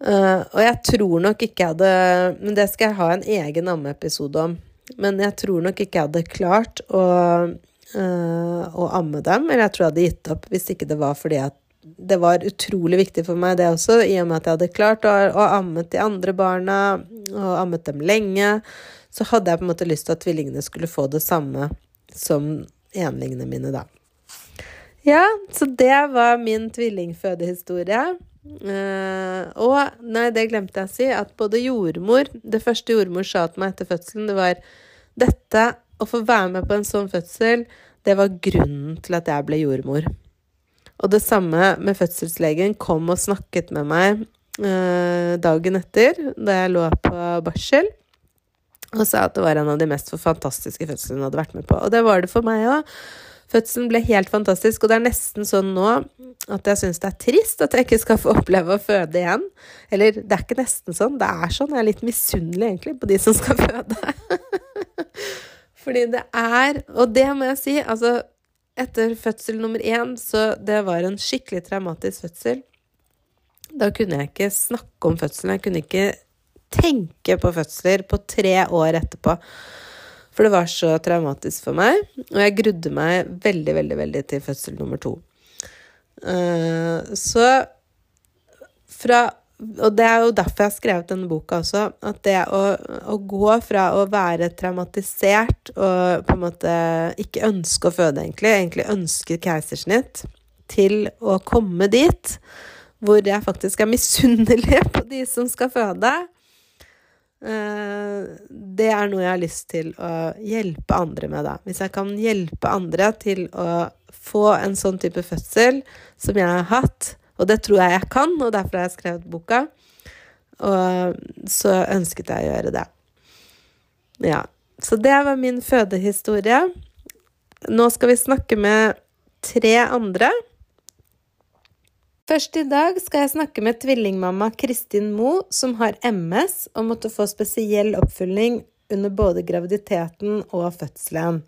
Uh, og jeg tror nok ikke jeg hadde Men det skal jeg ha en egen ammeepisode om. Men jeg tror nok ikke jeg hadde klart å, uh, å amme dem. Eller jeg tror jeg hadde gitt opp hvis ikke det var fordi at det var utrolig viktig for meg, det også, i og med at jeg hadde klart å, å ammet de andre barna, og ammet dem lenge. Så hadde jeg på en måte lyst til at tvillingene skulle få det samme som enlingene mine, da. Ja, så det var min tvillingfødehistorie. Uh, og nei, det glemte jeg å si, at både jordmor Det første jordmor sa til meg etter fødselen, det var dette Å få være med på en sånn fødsel, det var grunnen til at jeg ble jordmor. Og det samme med fødselslegen kom og snakket med meg eh, dagen etter, da jeg lå på barsel, og sa at det var en av de mest fantastiske fødslene hun hadde vært med på. Og det var det for meg òg. Fødselen ble helt fantastisk, og det er nesten sånn nå at jeg syns det er trist at jeg ikke skal få oppleve å føde igjen. Eller det er ikke nesten sånn, det er sånn. Jeg er litt misunnelig egentlig på de som skal føde. [LAUGHS] Fordi det er Og det må jeg si, altså Etter fødsel nummer én, så det var en skikkelig traumatisk fødsel. Da kunne jeg ikke snakke om fødselen. Jeg kunne ikke tenke på fødsler på tre år etterpå. For det var så traumatisk for meg. Og jeg grudde meg veldig, veldig, veldig til fødsel nummer to. Uh, så fra Og det er jo derfor jeg har skrevet denne boka også. At det å, å, gå fra å være traumatisert og på en måte ikke ønske å føde, egentlig, egentlig ønske keisersnitt, til å komme dit hvor jeg faktisk er misunnelig [LAUGHS] på de som skal føde. Eh, det er noe jeg har lyst til å hjelpe andre med, da. Hvis jeg kan hjelpe andre til å få en sånn type fødsel som jeg har hatt, og det tror jeg jeg kan, og derfor har jeg skrevet boka, og så ønsket jeg å gjøre det. Ja. Så det var min fødehistorie. Nå skal vi snakke med tre andre. Først i dag skal jeg snakke med tvillingmamma Kristin Moe, som har MS og måtte få spesiell oppfølging under både graviditeten og fødselen.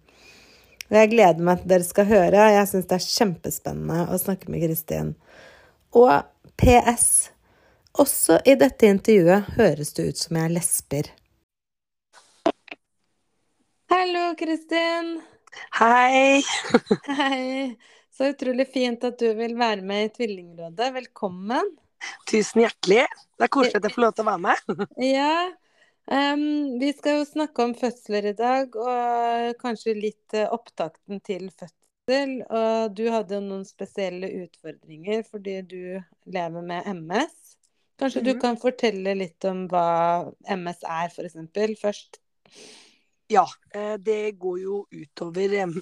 Og jeg gleder meg til dere skal høre. Jeg syns det er kjempespennende å snakke med Kristin. Og PS. Også i dette intervjuet høres det ut som jeg lesber. Hallo, Kristin. Hei. Hei. Så utrolig fint at du vil være med i Tvillingrådet. Velkommen. Tusen hjertelig. Det er koselig at jeg får lov til å være med. [LAUGHS] ja. Um, vi skal jo snakke om fødsler i dag, og kanskje litt uh, opptakten til fødsel. Og du hadde noen spesielle utfordringer fordi du lever med MS. Kanskje mm -hmm. du mhm. kan fortelle litt om hva MS er, f.eks. først? Ja, eh, det går jo utover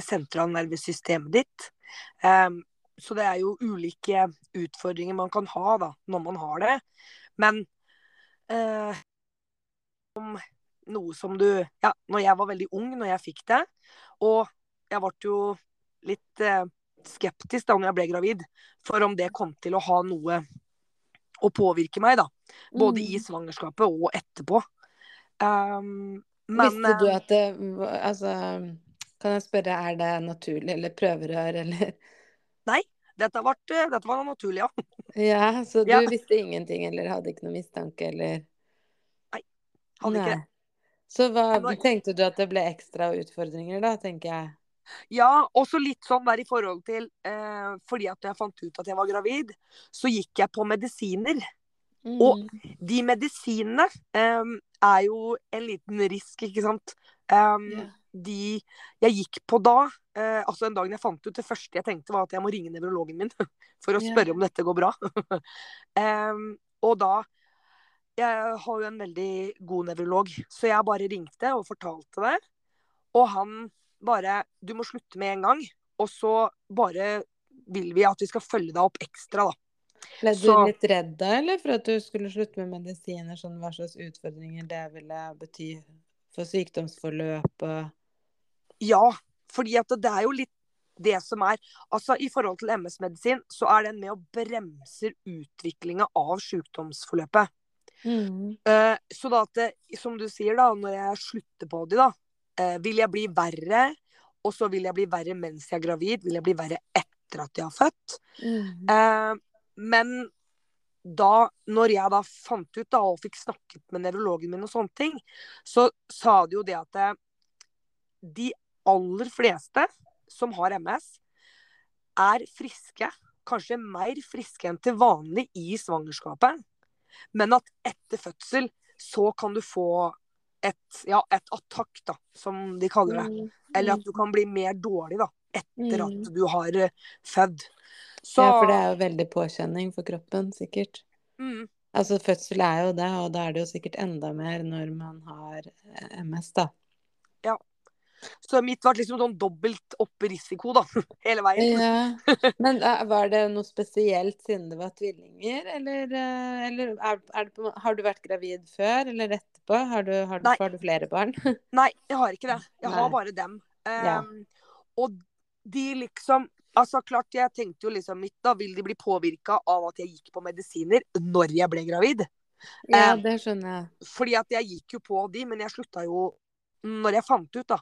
sentralnervesystemet ditt. Så det er jo ulike utfordringer man kan ha da, når man har det. Men uh, noe som du Ja, når jeg var veldig ung når jeg fikk det, og jeg ble jo litt uh, skeptisk da når jeg ble gravid, for om det kom til å ha noe å påvirke meg, da. Både mm. i svangerskapet og etterpå. Um, men, Visste du at det Altså kan jeg spørre, er det naturlig, eller prøverør, eller Nei, dette, ble, dette var naturlig, ja. Ja, Så du ja. visste ingenting, eller hadde ikke noen mistanke, eller Nei, hadde Nei. ikke det. Så hva, tenkte du at det ble ekstra utfordringer, da, tenker jeg? Ja, også litt sånn der i forhold til eh, Fordi at jeg fant ut at jeg var gravid, så gikk jeg på medisiner. Mm. Og de medisinene eh, er jo en liten risk, ikke sant. Um, yeah de jeg gikk på da eh, Altså en dag jeg fant ut Det første jeg tenkte, var at jeg må ringe nevrologen min [LAUGHS] for å spørre yeah. om dette går bra. um, [LAUGHS] og da Jeg har jo en veldig god nevrolog, så jeg bare ringte og fortalte det. Og han bare Du må slutte med en gang. Og så bare vil vi at vi skal følge deg opp ekstra, da. Ble du så, litt redd da, eller for at du skulle slutte med medisiner? Sånn hva slags utfordringer det ville bety for sykdomsforløpet? ja, fordi at det er jo litt det som er Altså i forhold til MS-medisin, så er den med å bremser utviklinga av sykdomsforløpet. Mm. Uh, så da at det, som du sier, da, når jeg slutter på de, da, uh, vil jeg bli verre, og så vil jeg bli verre mens jeg er gravid, vil jeg bli verre etter at jeg har født. Mm. Eh, men da, når jeg da fant ut da, og fikk snakket med nevrologen min og sånne ting, så sa de jo det at de aller fleste som har MS, er friske. Kanskje mer friske enn til vanlig i svangerskapet. Men at etter fødsel så kan du få et, ja, et attakk, da, som de kaller det. Mm. Eller at du kan bli mer dårlig, da. etter mm. at du har født. Så... Ja, for det er jo veldig påkjenning for kroppen, sikkert. Mm. Altså fødsel er jo det, og da er det jo sikkert enda mer når man har MS, da. Ja. Så mitt var liksom sånn dobbelt opp risiko, da. [LAUGHS] Hele veien. Ja. [LAUGHS] Men var det noe spesielt siden det var tvillinger, eller, eller er, er på, har du vært gravid før eller etterpå? Har du, har du, har du flere barn? [LAUGHS] Nei, jeg har ikke det. Jeg Nei. har bare dem. Um, ja. Og de liksom Altså, klart, jeg tenkte jo liksom mitt, da vil de bli påvirka av at jeg gikk på medisiner når jeg ble gravid. Ja, eh, det skjønner jeg. Fordi at jeg gikk jo på de, men jeg slutta jo når jeg fant ut, da.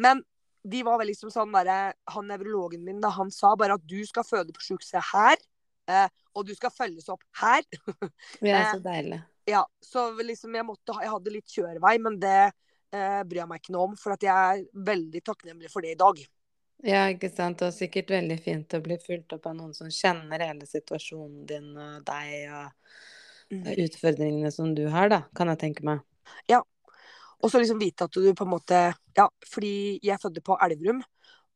Men de var vel liksom sånn derre Han nevrologen min, da, han sa bare at du skal føde på sykehuset her. Eh, og du skal følges opp her. [LAUGHS] det er så eh, deilig. Ja, så liksom jeg måtte Jeg hadde litt kjørevei, men det eh, bryr jeg meg ikke noe om. For at jeg er veldig takknemlig for det i dag. Ja, ikke sant. Og sikkert veldig fint å bli fulgt opp av noen som kjenner hele situasjonen din og deg og mm. utfordringene som du har, da, kan jeg tenke meg. Ja. Og så liksom vite at du på en måte Ja, fordi jeg fødte på Elverum,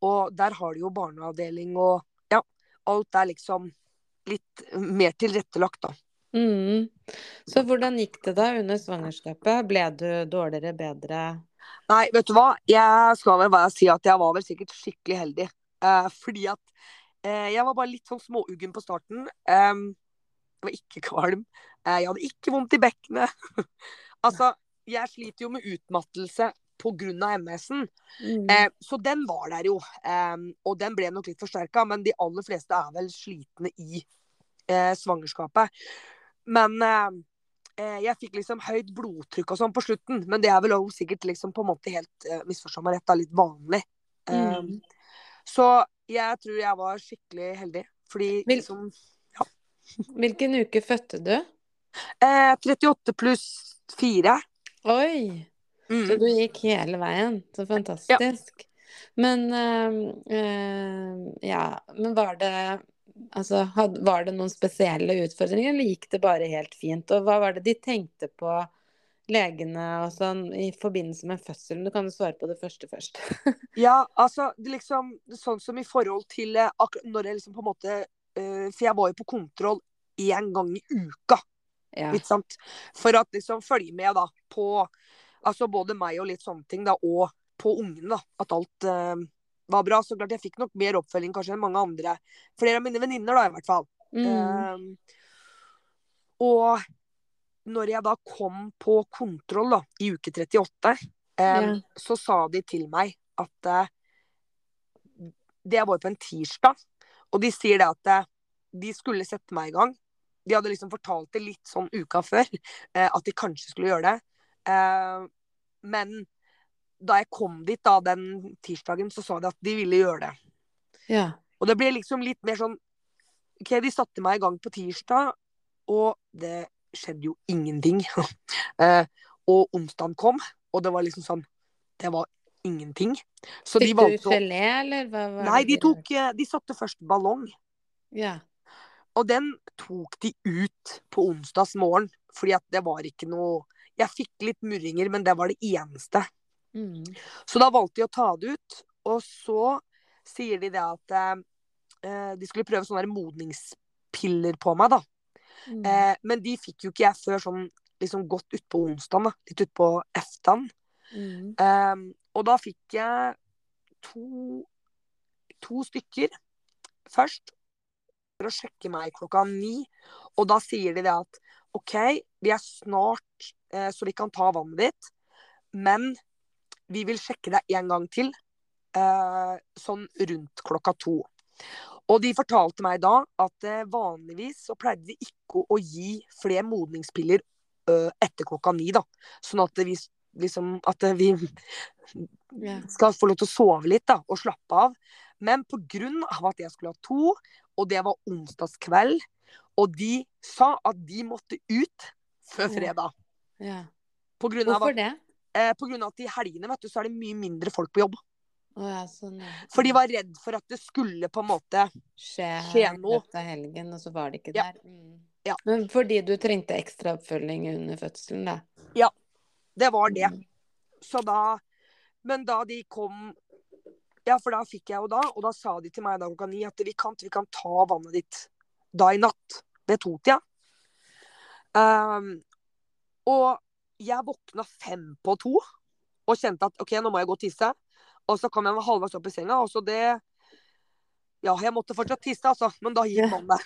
og der har de jo barneavdeling og Ja, alt er liksom litt mer tilrettelagt, da. Mm. Så hvordan gikk det da under svangerskapet? Ble du dårligere, bedre? Nei, vet du hva. Jeg skal vel bare si at jeg var vel sikkert skikkelig heldig. Eh, fordi at eh, jeg var bare litt sånn småuggen på starten. Eh, jeg var ikke kvalm. Eh, jeg hadde ikke vondt i bekkenet. [LAUGHS] altså, jeg sliter jo med utmattelse pga. MS-en. Mm. Eh, så den var der jo. Eh, og den ble nok litt forsterka, men de aller fleste er vel slitne i svangerskapet. Men eh, jeg fikk liksom høyt blodtrykk og sånn på slutten, men det er vel også sikkert liksom på en måte helt eh, misforstå meg rett, litt vanlig. Mm. Um, så jeg tror jeg var skikkelig heldig, fordi Hvil liksom Ja. Hvilken uke fødte du? Eh, 38 pluss 4. Oi! Mm. Så du gikk hele veien. Så fantastisk. Ja. Men øh, ja, men var det Altså, var det noen spesielle utfordringer, eller gikk det bare helt fint? Og hva var det de tenkte på, legene og sånn, i forbindelse med fødselen? Du kan jo svare på det første først. [LAUGHS] ja, altså, liksom sånn som i forhold til eh, når jeg liksom på en måte uh, For jeg var jo på kontroll én gang i uka. Ja. Ikke sant? For at liksom følge med da på altså både meg og litt sånne ting, da, og på ungene. da, At alt uh, var bra. Så klart jeg fikk nok mer oppfølging kanskje enn mange andre. Flere av mine venninner, da, i hvert fall. Mm. Um, og når jeg da kom på kontroll da, i uke 38, um, yeah. så sa de til meg at uh, Det var på en tirsdag, og de sier det at uh, de skulle sette meg i gang. De hadde liksom fortalt det litt sånn uka før, uh, at de kanskje skulle gjøre det. men da jeg kom dit da den tirsdagen, så sa de at de ville gjøre det. Ja. Og det ble liksom litt mer sånn OK, de satte meg i gang på tirsdag, og det skjedde jo ingenting. [LAUGHS] eh, og onsdagen kom, og det var liksom sånn Det var ingenting. Så Fikk du gelé, eller hva var Nei, de tok eh, De satte først ballong. Ja. Og den tok de ut på onsdags morgen, fordi at det var ikke noe Jeg fikk litt murringer, men det var det eneste. Mm. Så da valgte de å ta det ut. Og så sier de det at eh, de skulle prøve sånne modningspiller på meg, da. Mm. Eh, men de fikk jo ikke jeg før sånn liksom godt utpå onsdag, da. Litt utpå eftan. Mm. Eh, og da fikk jeg to, to stykker først å sjekke meg klokka ni. Og da sier de det at OK, vi er snart eh, så vi kan ta vannet ditt, men vi vil sjekke deg en gang til, eh, sånn rundt klokka to. Og de fortalte meg da at eh, vanligvis så pleide de ikke å gi flere modningspiller uh, etter klokka ni, da. Sånn at vi liksom At vi skal få lov til å sove litt, da, og slappe av. Men av at jeg skulle ha to, og det var onsdagskveld, og de sa at de måtte ut før fredag. Ja. På grunn Hvorfor av at, det? Eh, på grunn av at i helgene vet du, så er det mye mindre folk på jobb. Oh, ja, sånn, ja. For de var redd for at det skulle på en måte skje, skje noe. Skje helgen, og så var det ikke der. Mm. Ja. Men fordi du trengte ekstra oppfølging under fødselen, da? Ja, det var det. Mm. Så da Men da de kom Ja, for da fikk jeg jo da, og da sa de til meg da klokka ni at vi kan, vi kan ta vannet ditt da i natt. Ved totida. Um, og jeg våkna fem på to og kjente at OK, nå må jeg gå og tisse. Og så kom jeg meg halvveis opp i senga, og så det Ja, jeg måtte fortsatt tisse, altså, men da gikk vannet.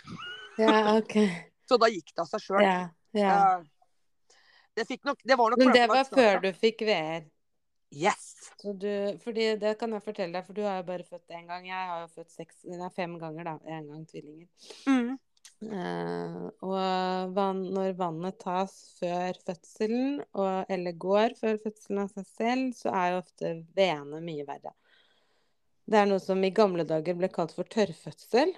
Ja, ok. [LAUGHS] Så da gikk det av seg sjøl. Ja, ja. Det, fikk nok, det var nok Men det var før du fikk VR. Yes. Så du, fordi det kan jeg fortelle deg, for du har jo bare født én gang. Jeg har jo født seks, nei, fem ganger, da. En gang tvillinger. Mm. Uh, og van, når vannet tas før fødselen, og, eller går før fødselen av seg selv, så er jo ofte veene mye verre. Det er noe som i gamle dager ble kalt for tørrfødsel.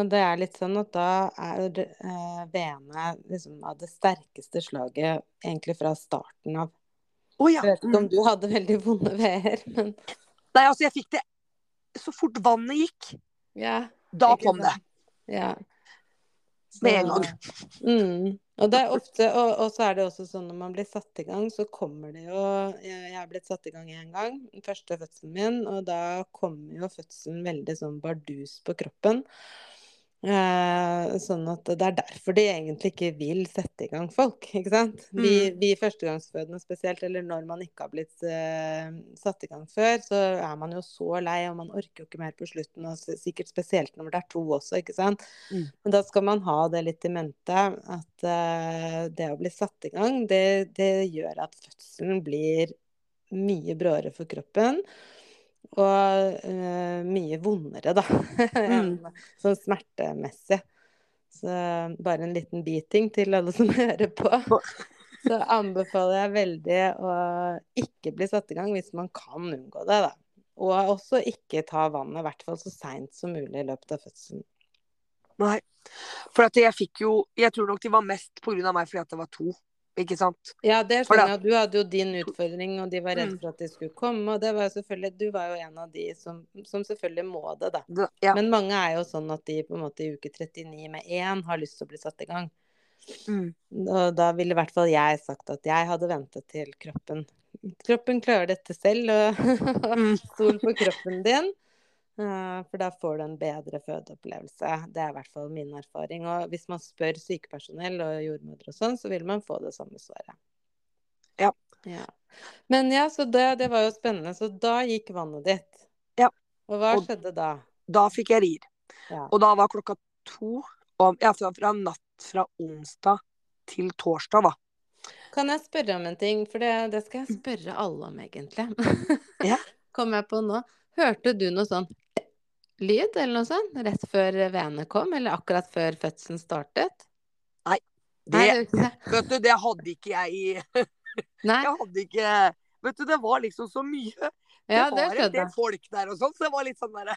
Og det er litt sånn at da er uh, veene liksom av det sterkeste slaget egentlig fra starten av. Å ja. Jeg vet ikke om Mm. du hadde veldig vonde veer, men Nei, altså, jeg fikk det så fort vannet gikk. ja. Da kom det. Ja. Med en gang. Mm. Og det er ofte, og, og så er det også sånn når man blir satt i gang, så kommer det jo Jeg, jeg er blitt satt i gang én gang, den første fødselen min, og da kommer jo fødselen veldig sånn bardus på kroppen. Eh, sånn at det er derfor de egentlig ikke vil sette i gang folk, ikke sant. Vi, Mm. vi førstegangsfødende spesielt, eller når man ikke har blitt eh, satt i gang før, så er man jo så lei, og man orker jo ikke mer på slutten, og sikkert spesielt når det er to også, ikke sant. Mm. Men da skal man ha det litt i mente, at eh, det å bli satt i gang, det, det gjør at fødselen blir mye bråere for kroppen. Og uh, mye vondere, da. [LAUGHS] enn sånn smertemessig. Så bare en liten biting til alle som [LAUGHS] hører på. Så anbefaler jeg veldig å ikke bli satt i gang hvis man kan unngå det, da. Og også ikke ta vannet, i hvert fall så seint som mulig i løpet av fødselen. Nei. For jeg fikk jo Jeg tror nok de var mest av meg fordi at det var to. Ikke sant? Ja, det skjønner jeg. Du hadde jo din utfordring, og de var redd Mm. for at de skulle komme. Og det var selvfølgelig Du var jo en av de som, som selvfølgelig må det, da. Det, ja. Men mange er jo sånn at de på en måte i uke 39 med én har lyst til å bli satt i gang. Mm. Og da ville i hvert fall jeg sagt at jeg hadde ventet til kroppen Kroppen klarer dette selv, og [LAUGHS] Mm. stol på kroppen din. Eh, For da får du en bedre fødeopplevelse. Det er i hvert fall min erfaring. Og hvis man spør sykepersonell og jordmødre og sånn, så vil man få det samme svaret. Ja. Ja. Men ja, så det, det var jo spennende. Så da gikk vannet ditt. Ja. Og hva Og- skjedde da? Da fikk jeg rier. Ja. Og da var klokka to om, ja, fra, fra natt fra onsdag til torsdag, da. Kan jeg spørre om en ting? For det, det skal jeg spørre alle om, egentlig. Ja. [LAUGHS] Kom jeg på nå. Hørte du noe sånn lyd eller noe sånt rett før veene kom, eller akkurat før fødselen startet? Nei, Det, Nei, vet du, det hadde ikke jeg i [LAUGHS] Nei, Jeg hadde ikke Vet du, det var liksom så mye. Det ja, det var en del folk der og sånn, så det var litt sånn derre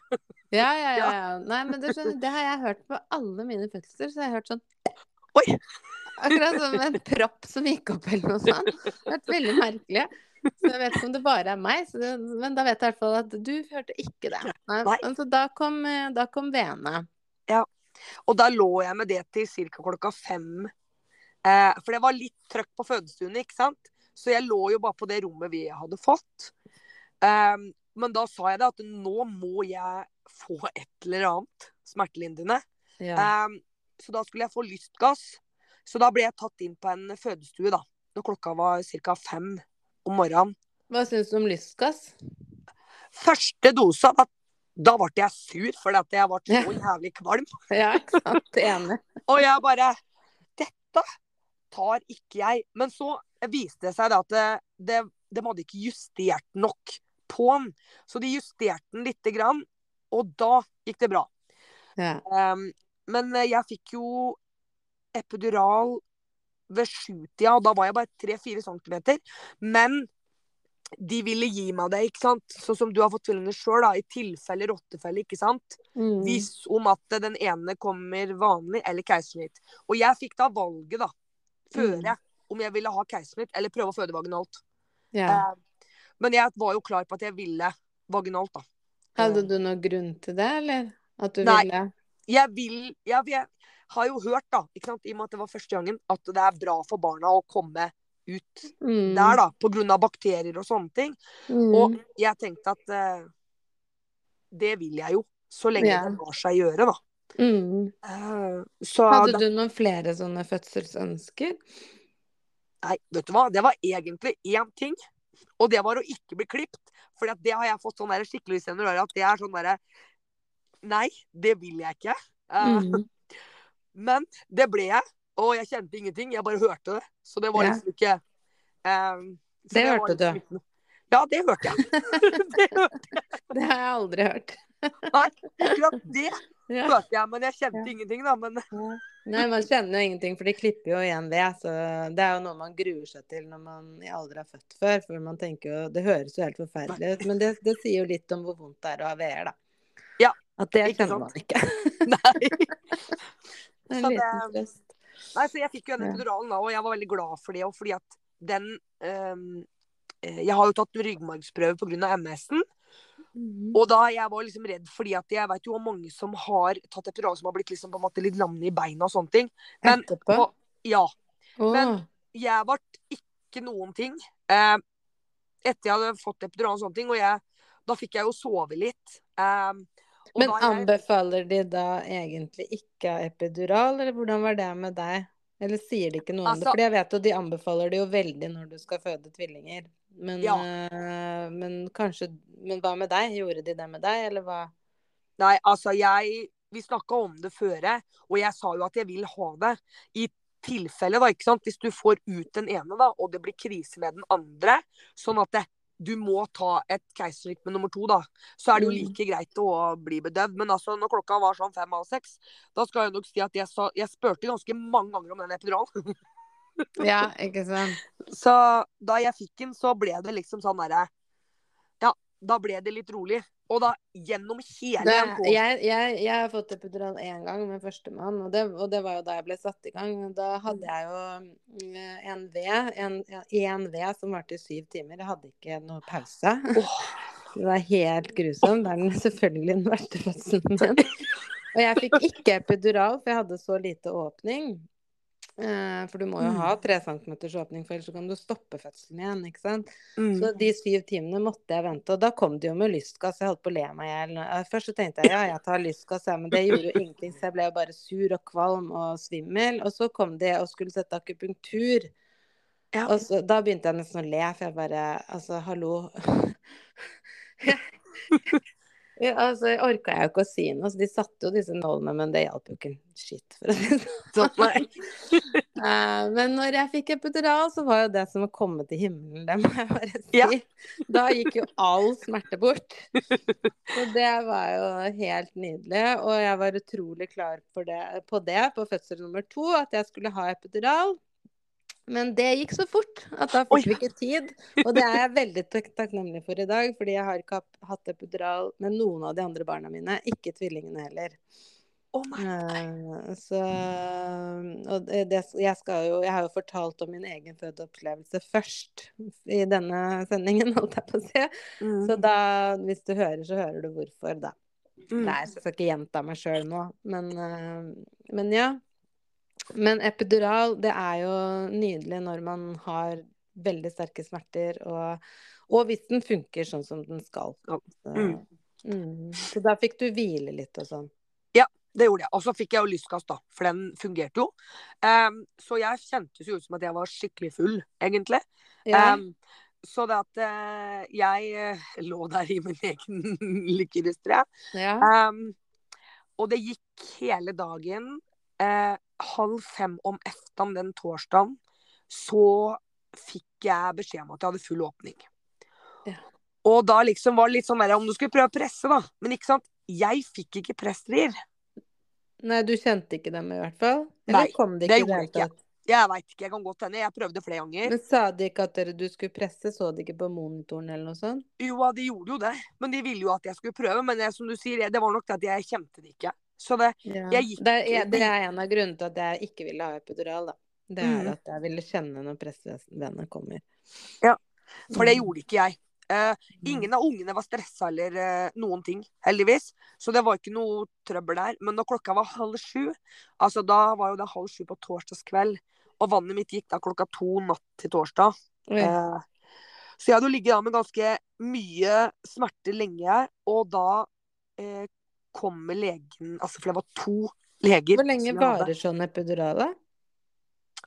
Ja, ja, [LAUGHS] ja, ja. Nei, men det, skjønner, det har jeg hørt på alle mine fødsler, så jeg har hørt sånn Oi! [LAUGHS] Akkurat som en propp som gikk opp, eller noe sånt. Det har vært veldig merkelig. Så jeg vet ikke om det bare er meg, så det, men da vet jeg i hvert fall at du hørte ikke det. Nei, Nei. men Så da kom, da kom veene. Og da lå jeg med det til ca. klokka fem. Eh, for det var litt trøkk på fødestuene, ikke sant. Så jeg lå jo bare på det rommet vi hadde fått. Eh, men da sa jeg det at nå må jeg få et eller annet smertelindrende. Ja. Eh, så da skulle jeg få lystgass. Så da ble jeg tatt inn på en fødestue, da. Når klokka var ca. fem om morgenen. Hva syns du om lystgass? Første dosa, da, da ble jeg sur fordi at jeg ble så jævlig kvalm. [LAUGHS] Ja, ikke sant? Enig. Og jeg bare Dette tar ikke jeg. Men så viste det seg da at det, det, de hadde ikke justert nok på den. Så de justerte den lite grann, og da gikk det bra. Ja. Um, men jeg fikk jo epidural ved sjutida, og da var jeg bare 3-4 centimeter. Men de ville gi meg det, ikke sant. Sånn som du har fått tvillinger sjøl, i tilfelle rottefelle, ikke sant. Mm. Hvis om at den ene kommer vanlig eller keisersnitt. Og jeg fikk da valget, da, føre, om jeg ville ha keisersnitt eller prøve å føde vaginalt. ja. Eh, men jeg var jo klar på at jeg ville vaginalt, da. Hadde du noen grunn til det, eller? At du Nei. ville Jeg vil jeg, jeg har jo hørt, da, ikke sant, i og med at det var første gangen, at det er bra for barna å komme ut mm. der, da. På grunn av bakterier og sånne ting. Mm. Og jeg tenkte at eh, det vil jeg jo. Så lenge Ja. det lar seg gjøre, da. Mm. Uh, så Hadde du noen flere sånne fødselsønsker? Nei, vet du hva. Det var egentlig én ting. Og det var å ikke bli klipt. For det har jeg fått sånn skikkelig senere, at det er sånn derre Nei, det vil jeg ikke. Uh, Mm. Men det ble jeg. Og jeg kjente ingenting. Jeg bare hørte det. Så det var liksom ikke um, Det hørte liksom Ja, det hørte jeg. [LAUGHS] [LAUGHS] det hørte Det har jeg aldri hørt. Nei, akkurat det [LAUGHS] Ja. hørte jeg, men jeg kjente Ja. ingenting, da. Men Nei, man kjenner jo ingenting, for de klipper jo igjen ved. Så det er jo noe man gruer seg til når man aldri har født før. For man tenker jo Det høres jo helt forferdelig ut, men det, det sier jo litt om hvor vondt det er å ha VR, da. Ja, At det sant? man ikke. nei. En Så liten det- nei, så jeg fikk jo den epiduralen da, og jeg var veldig glad for det Og fordi at den eh, Jeg har jo tatt ryggmargsprøve pga. MS-en. Mm. Og da jeg var liksom redd fordi at jeg vet jo hvor mange som har tatt epidural som har blitt liksom på en måte litt lamme i beina og sånne ting. Men og- ja. Oh. men- Jeg ble ikke noen ting. Eh, etter jeg hadde fått epidural og sånne ting, og jeg, da fikk jeg jo sove litt. Eh, Men jeg, anbefaler de da egentlig ikke epidural, eller hvordan var det med deg? Eller sier de ikke noe om det? Altså- For jeg vet jo de anbefaler det jo veldig når du skal føde tvillinger. Men, Ja. øh, men kanskje Men hva med deg? Gjorde de det med deg, eller hva? Nei, altså jeg Vi snakka om det føre, og jeg sa jo at jeg vil ha det. I tilfelle, da, ikke sant. Hvis du får ut den ene, da, og det blir krise med den andre, sånn at det, du må ta et keisersnitt med nummer to, da, så er det jo Mm. like greit å bli bedøvd. Men altså, når klokka var sånn fem av seks, da skal jeg nok si at jeg, sa, jeg spurte ganske mange ganger om den epiduralen. [LAUGHS] Ja, ikke sant. Så da jeg fikk den, så ble det liksom sånn derre da ble det litt rolig. Og da gjennom hele Det, jeg, jeg, jeg har fått epidural én gang med førstemann, og, det- og det var jo da jeg ble satt i gang. Da hadde jeg jo mm, en V, en, en V som varte i syv timer. Jeg hadde ikke noe pause. Det var helt grusomt. Det er den selvfølgelig den verste fødselen min. [LAUGHS] Og jeg fikk ikke epidural, for jeg hadde så lite åpning. Eh, For du må jo Mm. ha tre centimeters åpning, for ellers kan du stoppe fødselen igjen. ikke sant? Mm. Så de syv timene måtte jeg vente, og da kom det jo med lystgass. Jeg holdt på å le meg i hjel. Eh, Først så tenkte jeg ja, jeg tar lystgass, ja, men det gjorde jo ingenting. Så jeg ble jo bare sur og kvalm og svimmel. Og så kom de og skulle sette akupunktur. Ja. Og så, da begynte jeg nesten å le, for jeg bare Altså, hallo. [LAUGHS] [LAUGHS] Ja, altså, orka jeg jo ikke å si noe, så de satte jo disse nålene, men det hjalp jo ikke skitt. For å si det sånn. Nei. [LAUGHS] Eh, Men når jeg fikk epidural, så var jo det som å komme til himmelen, det må jeg bare si. Ja. Da gikk jo all smerte bort. [LAUGHS] Så det var jo helt nydelig. Og jeg var utrolig klar for det, på det på fødsel nummer to, at jeg skulle ha epidural. Men det gikk så fort at da fikk vi ikke tid. Og det er jeg veldig tak- takknemlig for i dag, fordi jeg har ikke hatt- epidural med noen av de andre barna mine. Ikke tvillingene heller. Nei. Eh, Så Og det, jeg skal jo Jeg har jo fortalt om min egen fødeopplevelse først i denne sendingen, holdt jeg på å si. Mm. Så da, hvis du hører, så hører du hvorfor, da. Mm. Nei, så jeg skal ikke gjenta meg sjøl nå, men, uh, men ja. Men epidural, det er jo nydelig når man har veldig sterke smerter, og, og hvis den funker sånn som den skal. Så, Mm. mm. så da fikk du hvile litt og sånn. Det gjorde jeg. Og så fikk jeg jo lystgass, da, for den fungerte jo. Um, så jeg kjentes jo ut som at jeg var skikkelig full, egentlig. Ja. Um, så det at uh, jeg eh, lå der i min [LAUGHS] egen lykkerus, jeg. ja. Um, og det gikk hele dagen. Eh, halv fem om eftan den torsdagen så fikk jeg beskjed om at jeg hadde full åpning. Ja. Og da liksom var det litt sånn der om du skulle prøve å presse, da. Men ikke sant, jeg fikk ikke pressrier. Nei, du kjente ikke dem i hvert fall? Eller Nei, kom de ikke det gjorde jeg ikke. Jeg veit ikke, jeg kan godt hende. Jeg prøvde flere ganger. Men sa de ikke at du skulle presse? Så de ikke på monitoren eller noe sånt? Jo, de gjorde jo det. Men de ville jo at jeg skulle prøve. Men jeg, som du sier, det var nok det at jeg kjente det ikke. Så det Ja. Jeg gikk- det, er, det er en av grunnene til at jeg ikke ville ha epidural, da. Det er Mm. at jeg ville kjenne når pressevenet kommer. For det Mm. gjorde ikke jeg. Uh, ingen av ungene var stressa eller uh, noen ting, heldigvis. Så det var ikke noe trøbbel der. Men når klokka var halv sju, altså da var jo det halv sju på torsdagskveld, og vannet mitt gikk da klokka to natt til torsdag. Mm. Uh, så jeg hadde ligget da med ganske mye smerter lenge, og da kommer legen Altså, for det var to leger. Hvor lenge varer sånn epidural?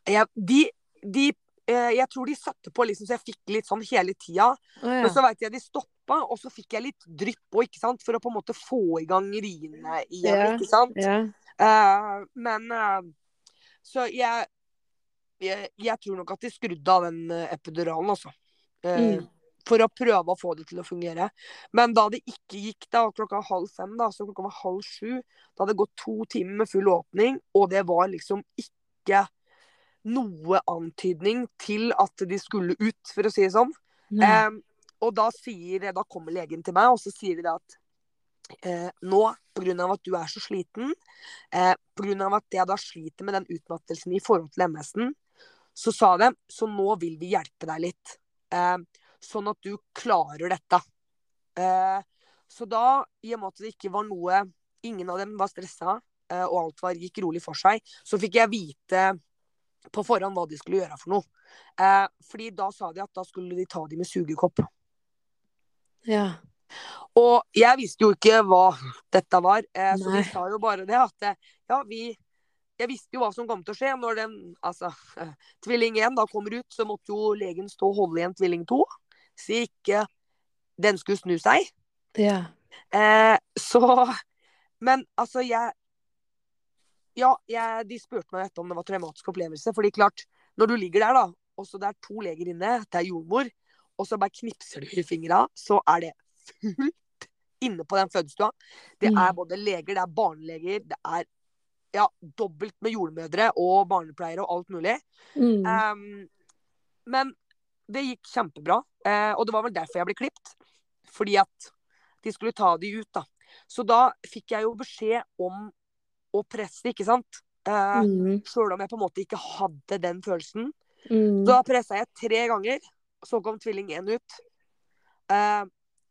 Ja, de, de eh, Jeg tror de satte på liksom, så jeg fikk litt sånn hele tida. Oh, ja. Men så veit jeg de stoppa, og så fikk jeg litt drypp òg, ikke sant. For å på en måte få i gang riene igjen, Ja, ikke sant. ja. Eh, men eh, Så jeg, jeg Jeg tror nok at de skrudde av den eh, epiduralen, altså. Eh, Mm. For å prøve å få det til å fungere. Men da det ikke gikk, da klokka halv fem, da, så klokka var halv sju, da hadde det gått to timer med full åpning, og det var liksom ikke noe antydning til at de skulle ut, for å si det sånn. Eh, og da, sier, da kommer legen til meg, og så sier de det at eh, nå, pga. at du er så sliten, eh, pga. at jeg da sliter med den utmattelsen i forhold til MS-en, så sa de så nå vil vi hjelpe deg litt. Eh, sånn at du klarer dette. Eh, så da, i og med at det ikke var noe Ingen av dem var stressa, eh, og alt var, gikk rolig for seg, så fikk jeg vite på forhånd hva de skulle gjøre for noe. Eh, fordi da sa de at da skulle de ta dem med sugekopp. Ja. Og jeg visste jo ikke hva dette var, eh, så de sa jo bare det at ja, vi Jeg visste jo hva som kom til å skje. Når den altså, [LAUGHS] tvilling én da kommer ut, så måtte jo legen stå og holde igjen tvilling 2, så ikke den skulle snu seg. Ja. Eh, så Men altså, jeg Ja, jeg, de spurte meg etter om det var traumatisk opplevelse. Fordi klart, når du ligger der, da, og så det er to leger inne, det er jordmor, og så bare knipser du i fingra, så er det fullt inne på den fødestua. Det Mm. er både leger, det er barneleger, det er ja, dobbelt med jordmødre og barnepleiere og alt mulig. Mm. Um, men det gikk kjempebra, eh, og det var vel derfor jeg ble klipt. Fordi at de skulle ta de ut, da. Så da fikk jeg jo beskjed om å presse, ikke sant. Eh, Mm. Sjøl om jeg på en måte ikke hadde den følelsen. Mm. Da pressa jeg tre ganger, så kom tvilling én ut. Eh,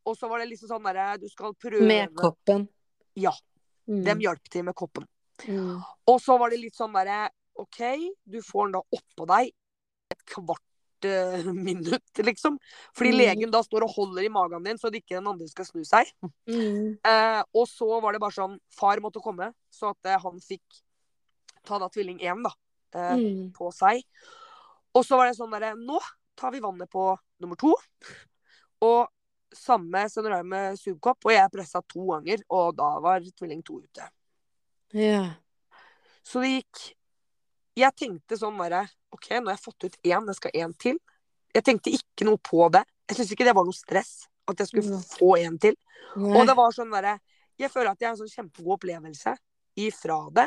og så var det liksom sånn derre Du skal prøve Med koppen. Ja. Mm. Dem hjalp til med koppen. Mm. Og så var det litt sånn derre OK, du får den da oppå deg et kvart eh, [LAUGHS] minutt, liksom. Fordi Mm. legen da står og holder i magen din, så at ikke den andre skal snu seg. Mm. Eh, og så var det bare sånn Far måtte komme, så at eh, han fikk ta da tvilling 1 da, eh, Mm. på seg. Og så var det sånn derre Nå tar vi vannet på nummer to. Og samme scenario med sugekopp, og jeg pressa to ganger, og da var tvilling 2 ute. Ja. Så det gikk Jeg tenkte sånn bare OK, nå har jeg fått ut én, det skal én til. Jeg tenkte ikke noe på det. Jeg syns ikke det var noe stress at jeg skulle få en til. Nei. Og det var sånn derre Jeg føler at jeg har en sånn kjempegod opplevelse ifra det.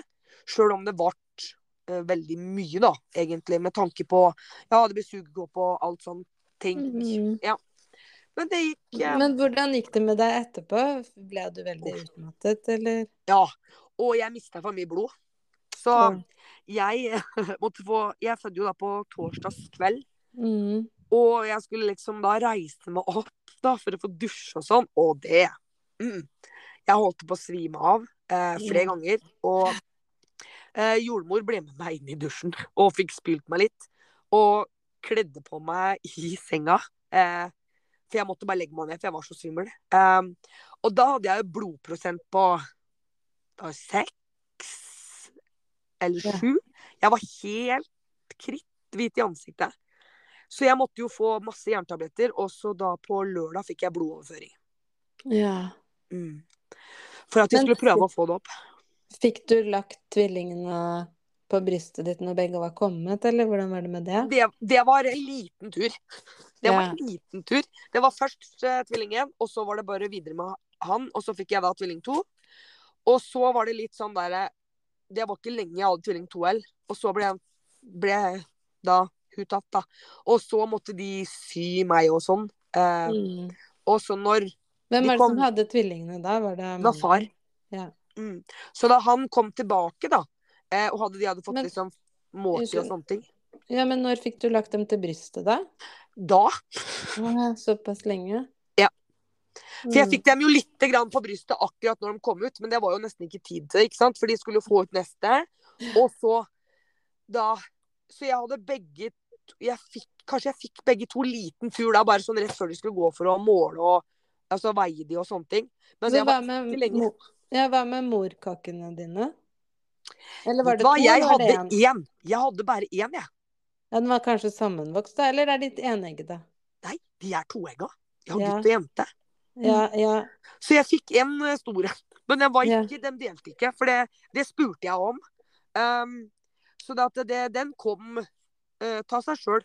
Sjøl om det ble uh, veldig mye, da, egentlig, med tanke på Ja, det blir sugekopp og alt sånn ting. Mm. Ja. Men det gikk eh, Men hvordan gikk det med deg etterpå? Ble du veldig utmattet, eller? Ja. Og jeg mista for mye blod. Så jeg [LAUGHS] måtte få Jeg fødte jo da på torsdagskveld. Mm. Og jeg skulle liksom da reise meg opp da for å få dusje og sånn. Og det mm, Jeg holdt på å svime av eh, flere ganger. Og eh, jordmor ble med meg inn i dusjen og fikk spylt meg litt. Og kledde på meg i senga. Eh, for jeg måtte bare legge meg ned, for jeg var så svimmel. Eh, og da hadde jeg jo blodprosent på var seks eller sju. Jeg var helt kritthvit i ansiktet. Så jeg måtte jo få masse jerntabletter, og så da på lørdag fikk jeg blodoverføring. Ja. Mm. For at de skulle prøve å få det opp. Fikk du lagt tvillingene på brystet ditt når begge var kommet, eller hvordan var det med det? Det, det var en liten tur. Det var en liten tur. Det var først eh, tvilling 1, og så var det bare videre med han. Og så fikk jeg da tvilling to. Og så var det litt sånn derre Det var ikke lenge jeg hadde tvilling 2L. Og så ble, ble da hun tatt, da. Og så måtte de sy meg og sånn. Eh, Mm. og så når Hvem var det kom- som hadde tvillingene da? Var det Det var far. Ja. Mm. Så da han kom tilbake, da, eh, og hadde, de hadde fått Men- liksom måti og sånne ting ja, men når fikk du lagt dem til brystet, da? Da såpass lenge? Ja. For jeg Mm. fikk dem jo litt grann på brystet akkurat når de kom ut, men det var jo nesten ikke tid til det, ikke sant? For de skulle jo få ut neste. Og så da Så jeg hadde begge jeg fikk, Kanskje jeg fikk begge to liten tur da, bare sånn rett før de skulle gå for å måle og Altså veie de og sånne ting. Men Så hva var med, ja, med morkakene dine? Eller var det hva, to, jeg det hadde én? én. Jeg hadde bare én, jeg. Ja, den var kanskje sammenvokst, da? Eller er de eneggede? Nei, de er toegga. Jeg har Ja. gutt og jente. Ja, ja. Så jeg fikk en eh, stor en. Men den var Ja. den delte ikke, for det, det spurte jeg om. Um, så det, det, den kom uh, ta seg sjøl.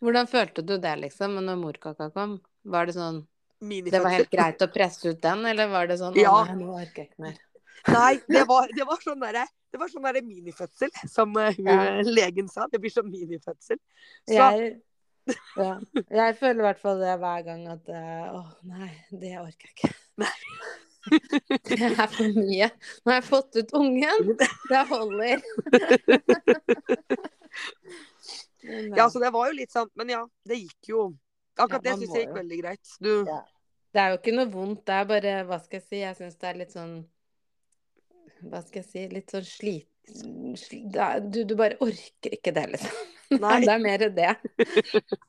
Hvordan følte du det, liksom, når morkaka kom? Var det sånn Det var helt greit å presse ut den, eller var det sånn Ja. nei, nå orker jeg ikke mer. [LAUGHS] Nei, det var, det var sånn derre det var sånn derre minifødsel, som uh, Ja. legen sa. Det blir sånn minifødsel. Så Jeg, ja. jeg føler i hvert fall det hver gang at eh, Å nei, det orker jeg ikke. [LAUGHS] Det er for mye. Nå har jeg fått ut ungen. Det holder. [LAUGHS] Ja, så det var jo litt sånn Men ja, det gikk jo Akkurat Ja, det syns jeg gikk jo. veldig greit. Du Ja. Det er jo ikke noe vondt, det er bare Hva skal jeg si? Jeg syns det er litt sånn Hva skal jeg si? Litt sånn slit... Du, du bare orker ikke det, liksom. [LAUGHS] Nei. [LAUGHS] Det er mer det.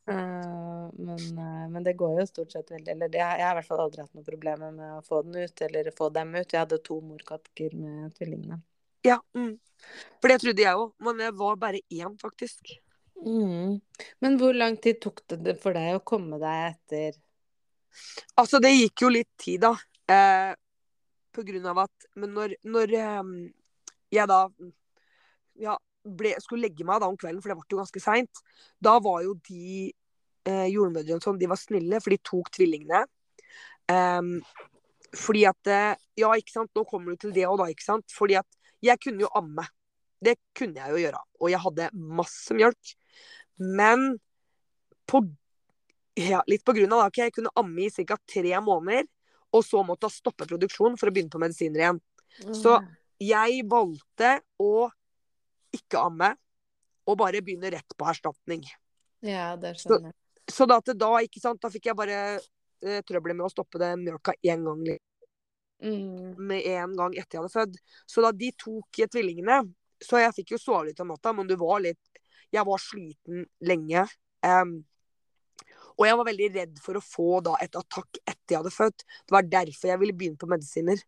Uh, [LAUGHS] men, uh, men det går jo stort sett veldig Eller det, jeg har i hvert fall aldri hatt noe problemer med å få den ut, eller få dem ut. Jeg hadde to morkatter med tvillingene. Ja. Mm. For det trodde jeg òg. Men det var bare én, faktisk. Mm. Men hvor lang tid tok det for deg å komme deg etter Altså, det gikk jo litt tid, da. Eh, på grunn av at Men når, når eh, jeg da ja, ble, skulle legge meg da om kvelden, for det ble jo ganske seint, da var jo de eh, jordmødrene sånn, de var snille, for de tok tvillingene. Um, fordi at eh, Ja, ikke sant, nå kommer du til det òg, da, ikke sant. Fordi at jeg kunne jo amme. Det kunne jeg jo gjøre. Og jeg hadde masse mjølk. Men på ja, litt på grunn av at jeg kunne amme i ca. tre måneder, og så måtte jeg stoppe produksjonen for å begynne på medisiner igjen. Så jeg valgte å ikke amme, og bare begynne rett på erstatning. Ja, det skjønner jeg. Så da, da, ikke sant, da fikk jeg bare eh, trøbbel med å stoppe det mjølka én gang Mm. med en gang etter jeg hadde født. Så da de tok i tvillingene Så jeg fikk jo sove litt om natta, men du var litt Jeg var sliten lenge. Um, og jeg var veldig redd for å få da et attakk etter jeg hadde født. Det var derfor jeg ville begynne på medisiner.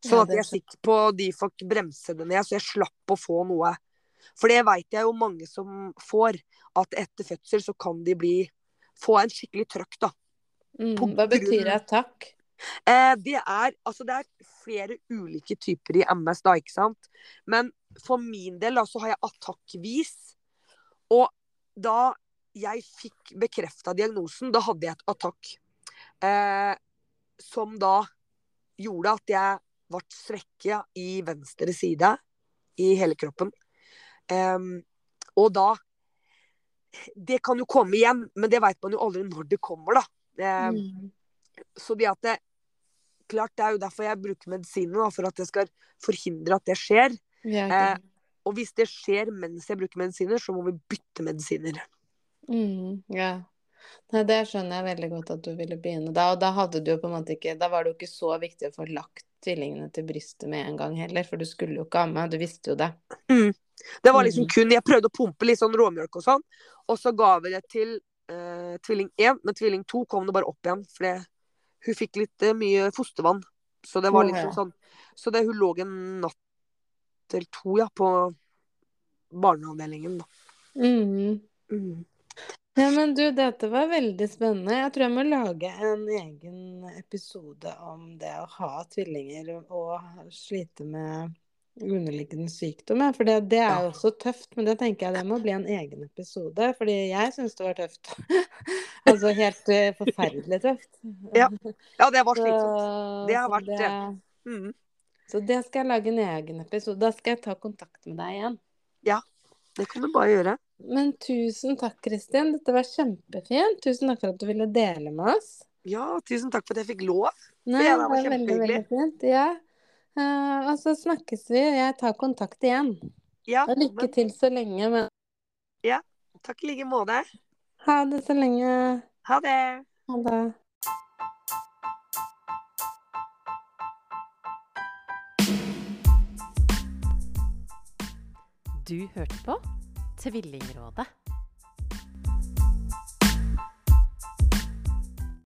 Sånn at jeg fikk på folk bremse det ned, så jeg slapp å få noe. For det veit jeg jo mange som får, at etter fødsel så kan de bli få en skikkelig trøkk, da. Mm. Hva betyr det? Takk? Eh, det er altså det er flere ulike typer i MS, da, ikke sant. Men for min del da, så har jeg attakkvis. Og da jeg fikk bekrefta diagnosen, da hadde jeg et attakk. Eh, som da gjorde at jeg ble svekka i venstre side i hele kroppen. Em, og da Det kan jo komme igjen, men det veit man jo aldri når det kommer, da. Um, Mm. så det at det, klart det er jo derfor jeg bruker medisiner, da, for at jeg skal forhindre at det skjer. Ja, Eh, ok. Og hvis det skjer mens jeg bruker medisiner, så må vi bytte medisiner. Mm, ja. Nei, det skjønner jeg veldig godt at du ville begynne da. Og da ikke Da var det jo ikke så viktig å få lagt tvillingene til brystet med en gang heller, for du skulle jo ikke amme, du visste jo det. Det var liksom Mhm. kun Jeg prøvde å pumpe litt sånn råmjølk og sånn, og så ga vi det til eh, tvilling 1, men tvilling 2 kom det bare opp igjen, for det, hun fikk litt eh, mye fostervann. Så det var liksom sånn Så det, hun lå en natt eller to, ja, på barneavdelingen, da. Mm. Mm. Ja, men du, dette var veldig spennende. Jeg tror jeg må lage en egen episode om det å ha tvillinger og slite med underliggende sykdom. For det, det er jo også tøft, men det tenker jeg det må bli en egen episode. Fordi jeg syns det var tøft. [LAUGHS] altså helt eh, forferdelig tøft. Ja, Ja, det var [LAUGHS] slitsomt. Det har vært det. Mm. Så det skal jeg lage en egen episode. Da skal jeg ta kontakt med deg igjen. Ja, Det kan du bare gjøre. Men tusen takk, Kristin. Dette var kjempefint. Tusen takk for at du ville dele med oss. Ja, tusen takk for at jeg fikk lov. Nei, det det det var var veldig, veldig fint. Ja. Eh, og så snakkes vi. Jeg tar kontakt igjen. Ja, Og lykke men, til så lenge. Men takk i like måte. ha det så lenge. Ha det. Ha det. Du hørte på Tvillingrådet.